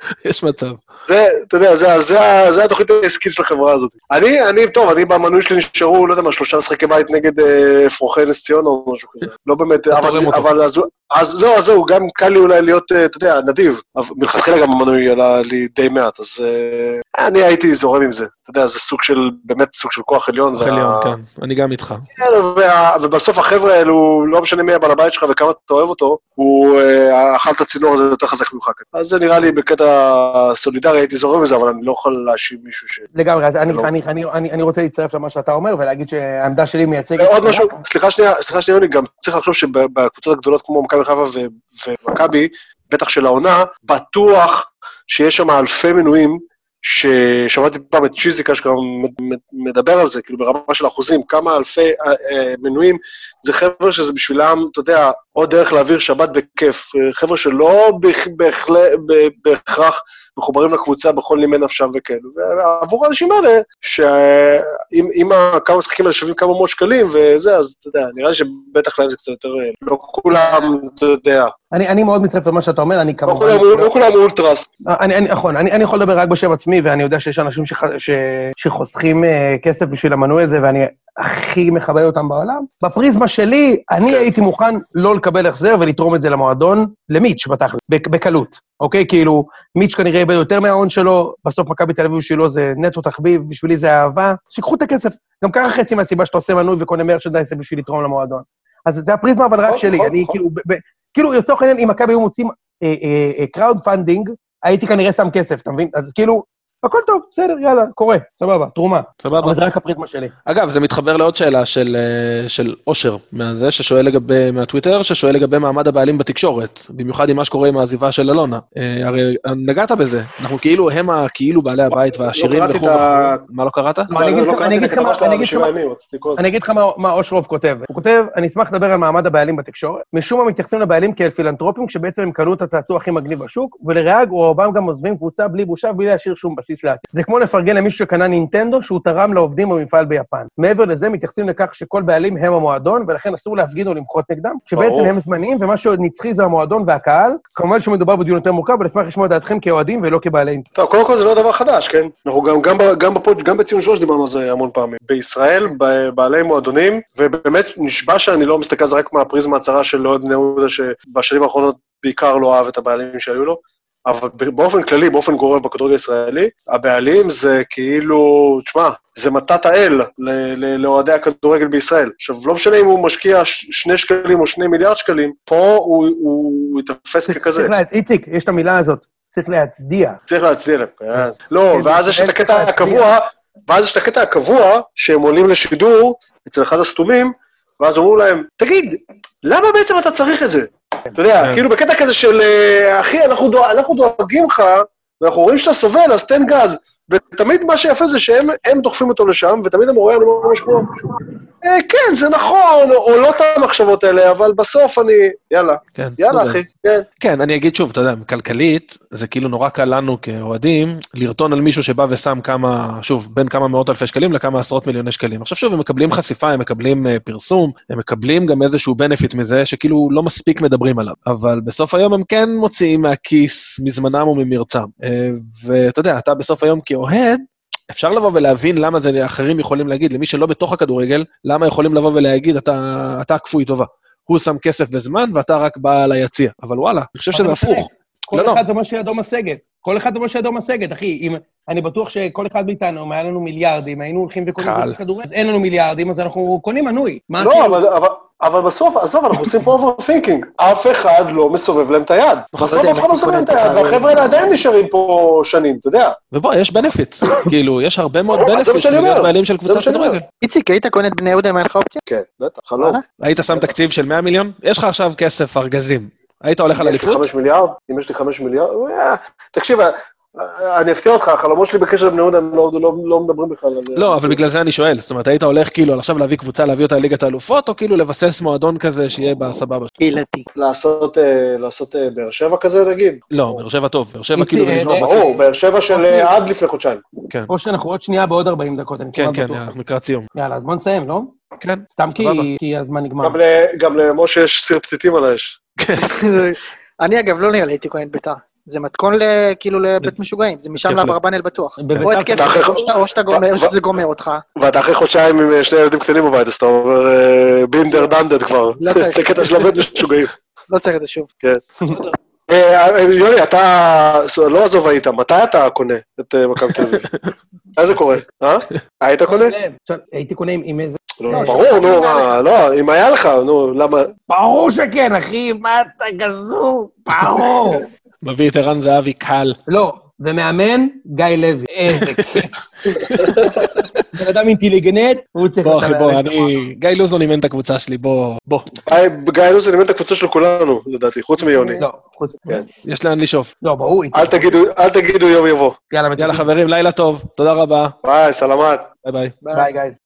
יש מצב. זה, אתה יודע, זה, זה, זה התוכנית העסקית של החברה הזאת. אני, אני, טוב, אני במנוי שלי נשארו, לא יודע מה, שלושה משחקי בית נגד אה, אפרוחי נס ציונה או משהו כזה. לא באמת, אבל. אבל אז, אז לא, אז זהו, גם קל לי אולי להיות, אה, אתה יודע, נדיב. מלכתחילה גם המנוי עלה לי די מעט, אז אה, אני הייתי זורם עם זה. אתה יודע, זה סוג של, באמת סוג של כוח עליון. וה- חליון, כן. אני גם איתך. כן, וה, ובסוף החבר'ה האלו, לא משנה מי הבעל הבית שלך וכמה אתה אוהב אותו, הוא אה, אכל את הצינור הזה יותר חזק ממך. אז זה נראה לי בקטע סולידרי, הייתי זורם מזה, אבל אני לא יכול להאשים מישהו ש... לגמרי, אז אני- לא. אני- אני- אני אני רוצה להצטרף למה שאתה אומר ולהגיד שהעמדה שלי מייצגת... עוד משהו, סליחה שנייה, סליחה שנייה, יוני, גם צריך לחשוב שבקבוצות הגדולות כמו מכבי חיפה ומכבי, בטח של העונה, בטוח שיש שם אלפי מנויים, ששמעתי פעם את צ'יזיקה מד- מדבר על זה, כאילו ברמה של אחוזים, כמה אלפי אה, אה, מנויים, זה חבר'ה שזה בשבילם, אתה יודע, עוד דרך להעביר שבת בכיף. חבר'ה שלא בהכ- בהכלה- ב- בהכרח מחוברים לקבוצה בכל נימי נפשם וכאלו. ועבור האנשים האלה, שאם כמה משחקים האלה שווים כמה מאות שקלים וזה, אז אתה יודע, נראה לי שבטח להם זה קצת יותר... אה, לא כולם, אתה יודע, אני אני מאוד מצטרף למה שאתה אומר, אני לא כמובן... כולם- לא כולם אולטרס. אני, אני, נכון, אני, אני יכול לדבר רק בשם עצמי, ואני יודע שיש אנשים שח, ש, שחוסכים uh, כסף בשביל המנוי הזה, ואני הכי מכבד אותם בעולם. בפריזמה שלי, אני הייתי מוכן לא לקבל החזר ולתרום את זה למועדון, למיץ' בתכל'ס, בק- בקלות, אוקיי? כאילו, מיץ' כנראה איבד יותר מההון שלו, בסוף מכבי תל אביב בשבילו זה נטו תחביב, בשבילי זה אהבה, שיקחו את הכסף. גם ככה חצי מהסיבה שאתה עושה מנוי וקונה merchandise זה בשביל לתרום למועדון. אז זה הפריזמה, אבל רק שלי. אני. כאילו, כאילו, לצורך העניין, אם מכבי היו מוצאים crowdfunding, הייתי כנראה שם כסף, אתה מבין? אז כאילו, הכל טוב, בסדר, יאללה, קורה, סבבה, תרומה. סבבה. אבל זה רק הפריזמה שלי. אגב, זה מתחבר לעוד שאלה של, אה, של אושר מהזה, ששואל לגבי, מהטוויטר, ששואל לגבי מעמד הבעלים בתקשורת, במיוחד עם מה שקורה עם העזיבה של אלונה. אה, הרי נגעת בזה, אנחנו כאילו, הם הכאילו בעלי הבית והעשירים קראתי וכו'. ה- מה לא קראת? לא, אני אגיד לך- אני אגיד לך מה- אושרוב כותב. הוא כותב, אני אשמח לדבר על מעמד הבעלים בתקשורת. משום מה מתייחסים לבעלים כאל פילנטרופים, כשבעצם הם קנו את הצעצוע הכי מגניב בשוק, ולראג, רובם גם עוזבים קבוצה בלי בושה, בלי להשאיר שום בסיס לעתיד. זה כמו לפרגן למישהו שקנה נינטנדו, שהוא תרם לעובדים במפעל ביפן. מעבר לזה, מתייחסים לכך שכל בעלים הם המועדון, ולכן אסור להפגין או למחות נגדם, שבעצם. הם זמניים, ומה שנצחי זה המועדון והקהל. כמובן שמדובר בדיון יותר מורכב, אשמח לשמוע את דעתכם כאוהדים ולא כבעלי אינטרנט. טוב, קודם כל זה לא דבר חדש, כן? אנחנו גם, גם, גם, בפוד, גם בציון שלוש דיברנו על זה המון פעמים. בישראל, בעלי מועדונים, ובאמת נשבע שאני לא מסתכל על זה רק מהפריזמה הצרה של אוהד בני יהודה, שבשנים האחרונות בעיקר לא אהב את הבעלים שהיו לו, אבל באופן כללי, באופן גורף בכדורגל הישראלי, הבעלים זה כאילו, תשמע, זה מתת האל לאוהדי הכדורגל בישראל. עכשיו, לא משנה אם הוא משקיע שני שקלים או שני מיליארד שקלים, פה הוא, הוא ייתפס ככזה. צריך לה... איציק, יש את המילה הזאת, צריך להצדיע. צריך להצדיע להם, כן. לא, כן, ואז יש את הקטע. הקבוע, ואז יש את הקטע הקבוע, שהם עולים לשידור אצל אחד הסתומים, ואז אמרו להם, תגיד, למה בעצם אתה צריך את זה? אתה יודע, כן. כאילו בקטע כזה של, אה, אחי, אנחנו דואג- אנחנו דואגים לך, ואנחנו רואים שאתה סובל, אז תן גז. ותמיד מה שיפה זה שהם הם דוחפים אותו לשם, ותמיד המורה אומר ממש כמו, "אה, כן, זה נכון, או לא את המחשבות האלה, אבל בסוף אני, יאללה, כן. יאללה. אחי, כן. כן, אני אגיד שוב, אתה יודע, כלכלית, זה כאילו נורא קל לנו כאוהדים לרטון על מישהו שבא ושם כמה, שוב, בין כמה מאות אלפי שקלים לכמה עשרות מיליוני שקלים. עכשיו שוב, הם מקבלים חשיפה, הם מקבלים uh, פרסום, הם מקבלים גם איזשהו בנפיט מזה, שכאילו לא מספיק מדברים עליו. אבל בסוף היום הם כן מוציאים מהכיס, מזמנם וממרצם. Uh, ואתה יודע, אתה בסוף היום כאוהד, אפשר לבוא ולהבין למה זה אחרים יכולים להגיד, למי שלא בתוך הכדורגל, למה יכולים לבוא ולהגיד, אתה, אתה כפוי טובה. הוא שם כסף וזמן, ואתה רק בא ליציע. אבל וואלה, אני חושב שזה? הפוך. כל לא, לא. אחד זה מה שידו משגת. כל אחד זה מה שידו משגת, אחי. אם, אני בטוח שכל אחד מאיתנו, אם היה לנו מיליארדים, היינו הולכים וקונים כדורגל, אז אין לנו מיליארדים, אז אנחנו קונים מנוי. מה לא, אבל, אבל, אבל בסוף, עזוב, אנחנו עושים פה overthinking. אף אחד לא מסובב להם את היד. לא בסוף אף אחד לא מסובב להם את היד, והחבר'ה האלה עדיין נשארים פה שנים, אתה יודע. ובוא, יש benefit. כאילו, יש הרבה מאוד benefit שאני להיות. בעלים של זה קבוצת מה שאני אומר. כדורגל. איציק, היית קונה את בני יהודה אם היה לך אופציה? כן, בטח, חלום. וואלה? היית שם תקציב של 100 מיליון? יש לך עכשיו כסף, ארגזים. היית הולך על אם יש לי אליפות? חמש מיליארד, אם יש לי חמש מיליארד, אה, תקשיב, אה, אני אפתיע אותך, החלומות שלי בקשר לבני יהודה הם לא- לא- לא מדברים בכלל על... לא, אבל בגלל זה אני שואל. זאת אומרת, היית הולך כאילו עכשיו להביא קבוצה, להביא אותה לליגת האלופות, או כאילו לבסס מועדון כזה שיהיה בסבבה? קהילתי. לעשות, אה, לעשות אה, באר שבע כזה, נגיד? לא, באר שבע טוב. באר שבע כאילו... אה, לא, אה, ברור, באר שבע של אה, עד לפני חודשיים. כן, או שאנחנו עוד שנייה בעוד 40 דקות, אני כן, כן. אנחנו לקראת סיום. יאללה, אז בוא נסיים, לא? כן. סתם כי- הזמן נגמר. גם ל- גם למשה יש סיר פתיתים על האש. אני אגב לא נראה לי הייתי קונה את ביתר. זה מתכון כאילו לבית משוגעים, זה משם בהחלט. לאברבנאל בטוח. או התקף, שאתה- גומר, או שזה גומר אותך. ואתה אחרי חודשיים עם אה, שני ילדים קטנים בבית, אז אתה אומר, אה, בינדר דנדד כבר. לא צריך. זה קטע של הבית משוגעים. לא צריך את זה שוב. אה, אה, יוני, אתה, לא עזוב היית, מתי אתה קונה את מכבי תל אביב? מתי זה קורה? אה? היית קונה? עכשיו, הייתי קונה עם איזה... לא, לא, ברור, נו, מה, לא, אם היה לך, נו, למה? ברור שכן, אחי, מה אתה גזור? ברור. מביא את ערן זהבי קל. לא, ומאמן, גיא לוי. איזה כיף. בן אדם אינטליגנט, הוא צריך... בוא, אחי, בוא, אני... גיא לוזון אימן את הקבוצה שלי, בוא, בוא. גיא לוזון אימן את הקבוצה של כולנו, לדעתי, חוץ מיוני. לא, חוץ... כן. יש לאן לשאוף. לא, ברור. אל תגידו, אל תגידו יום יבוא. יאללה, יאללה, חברים, לילה טוב. תודה רבה. ביי, סלאמת. ביי ביי. ביי, guys.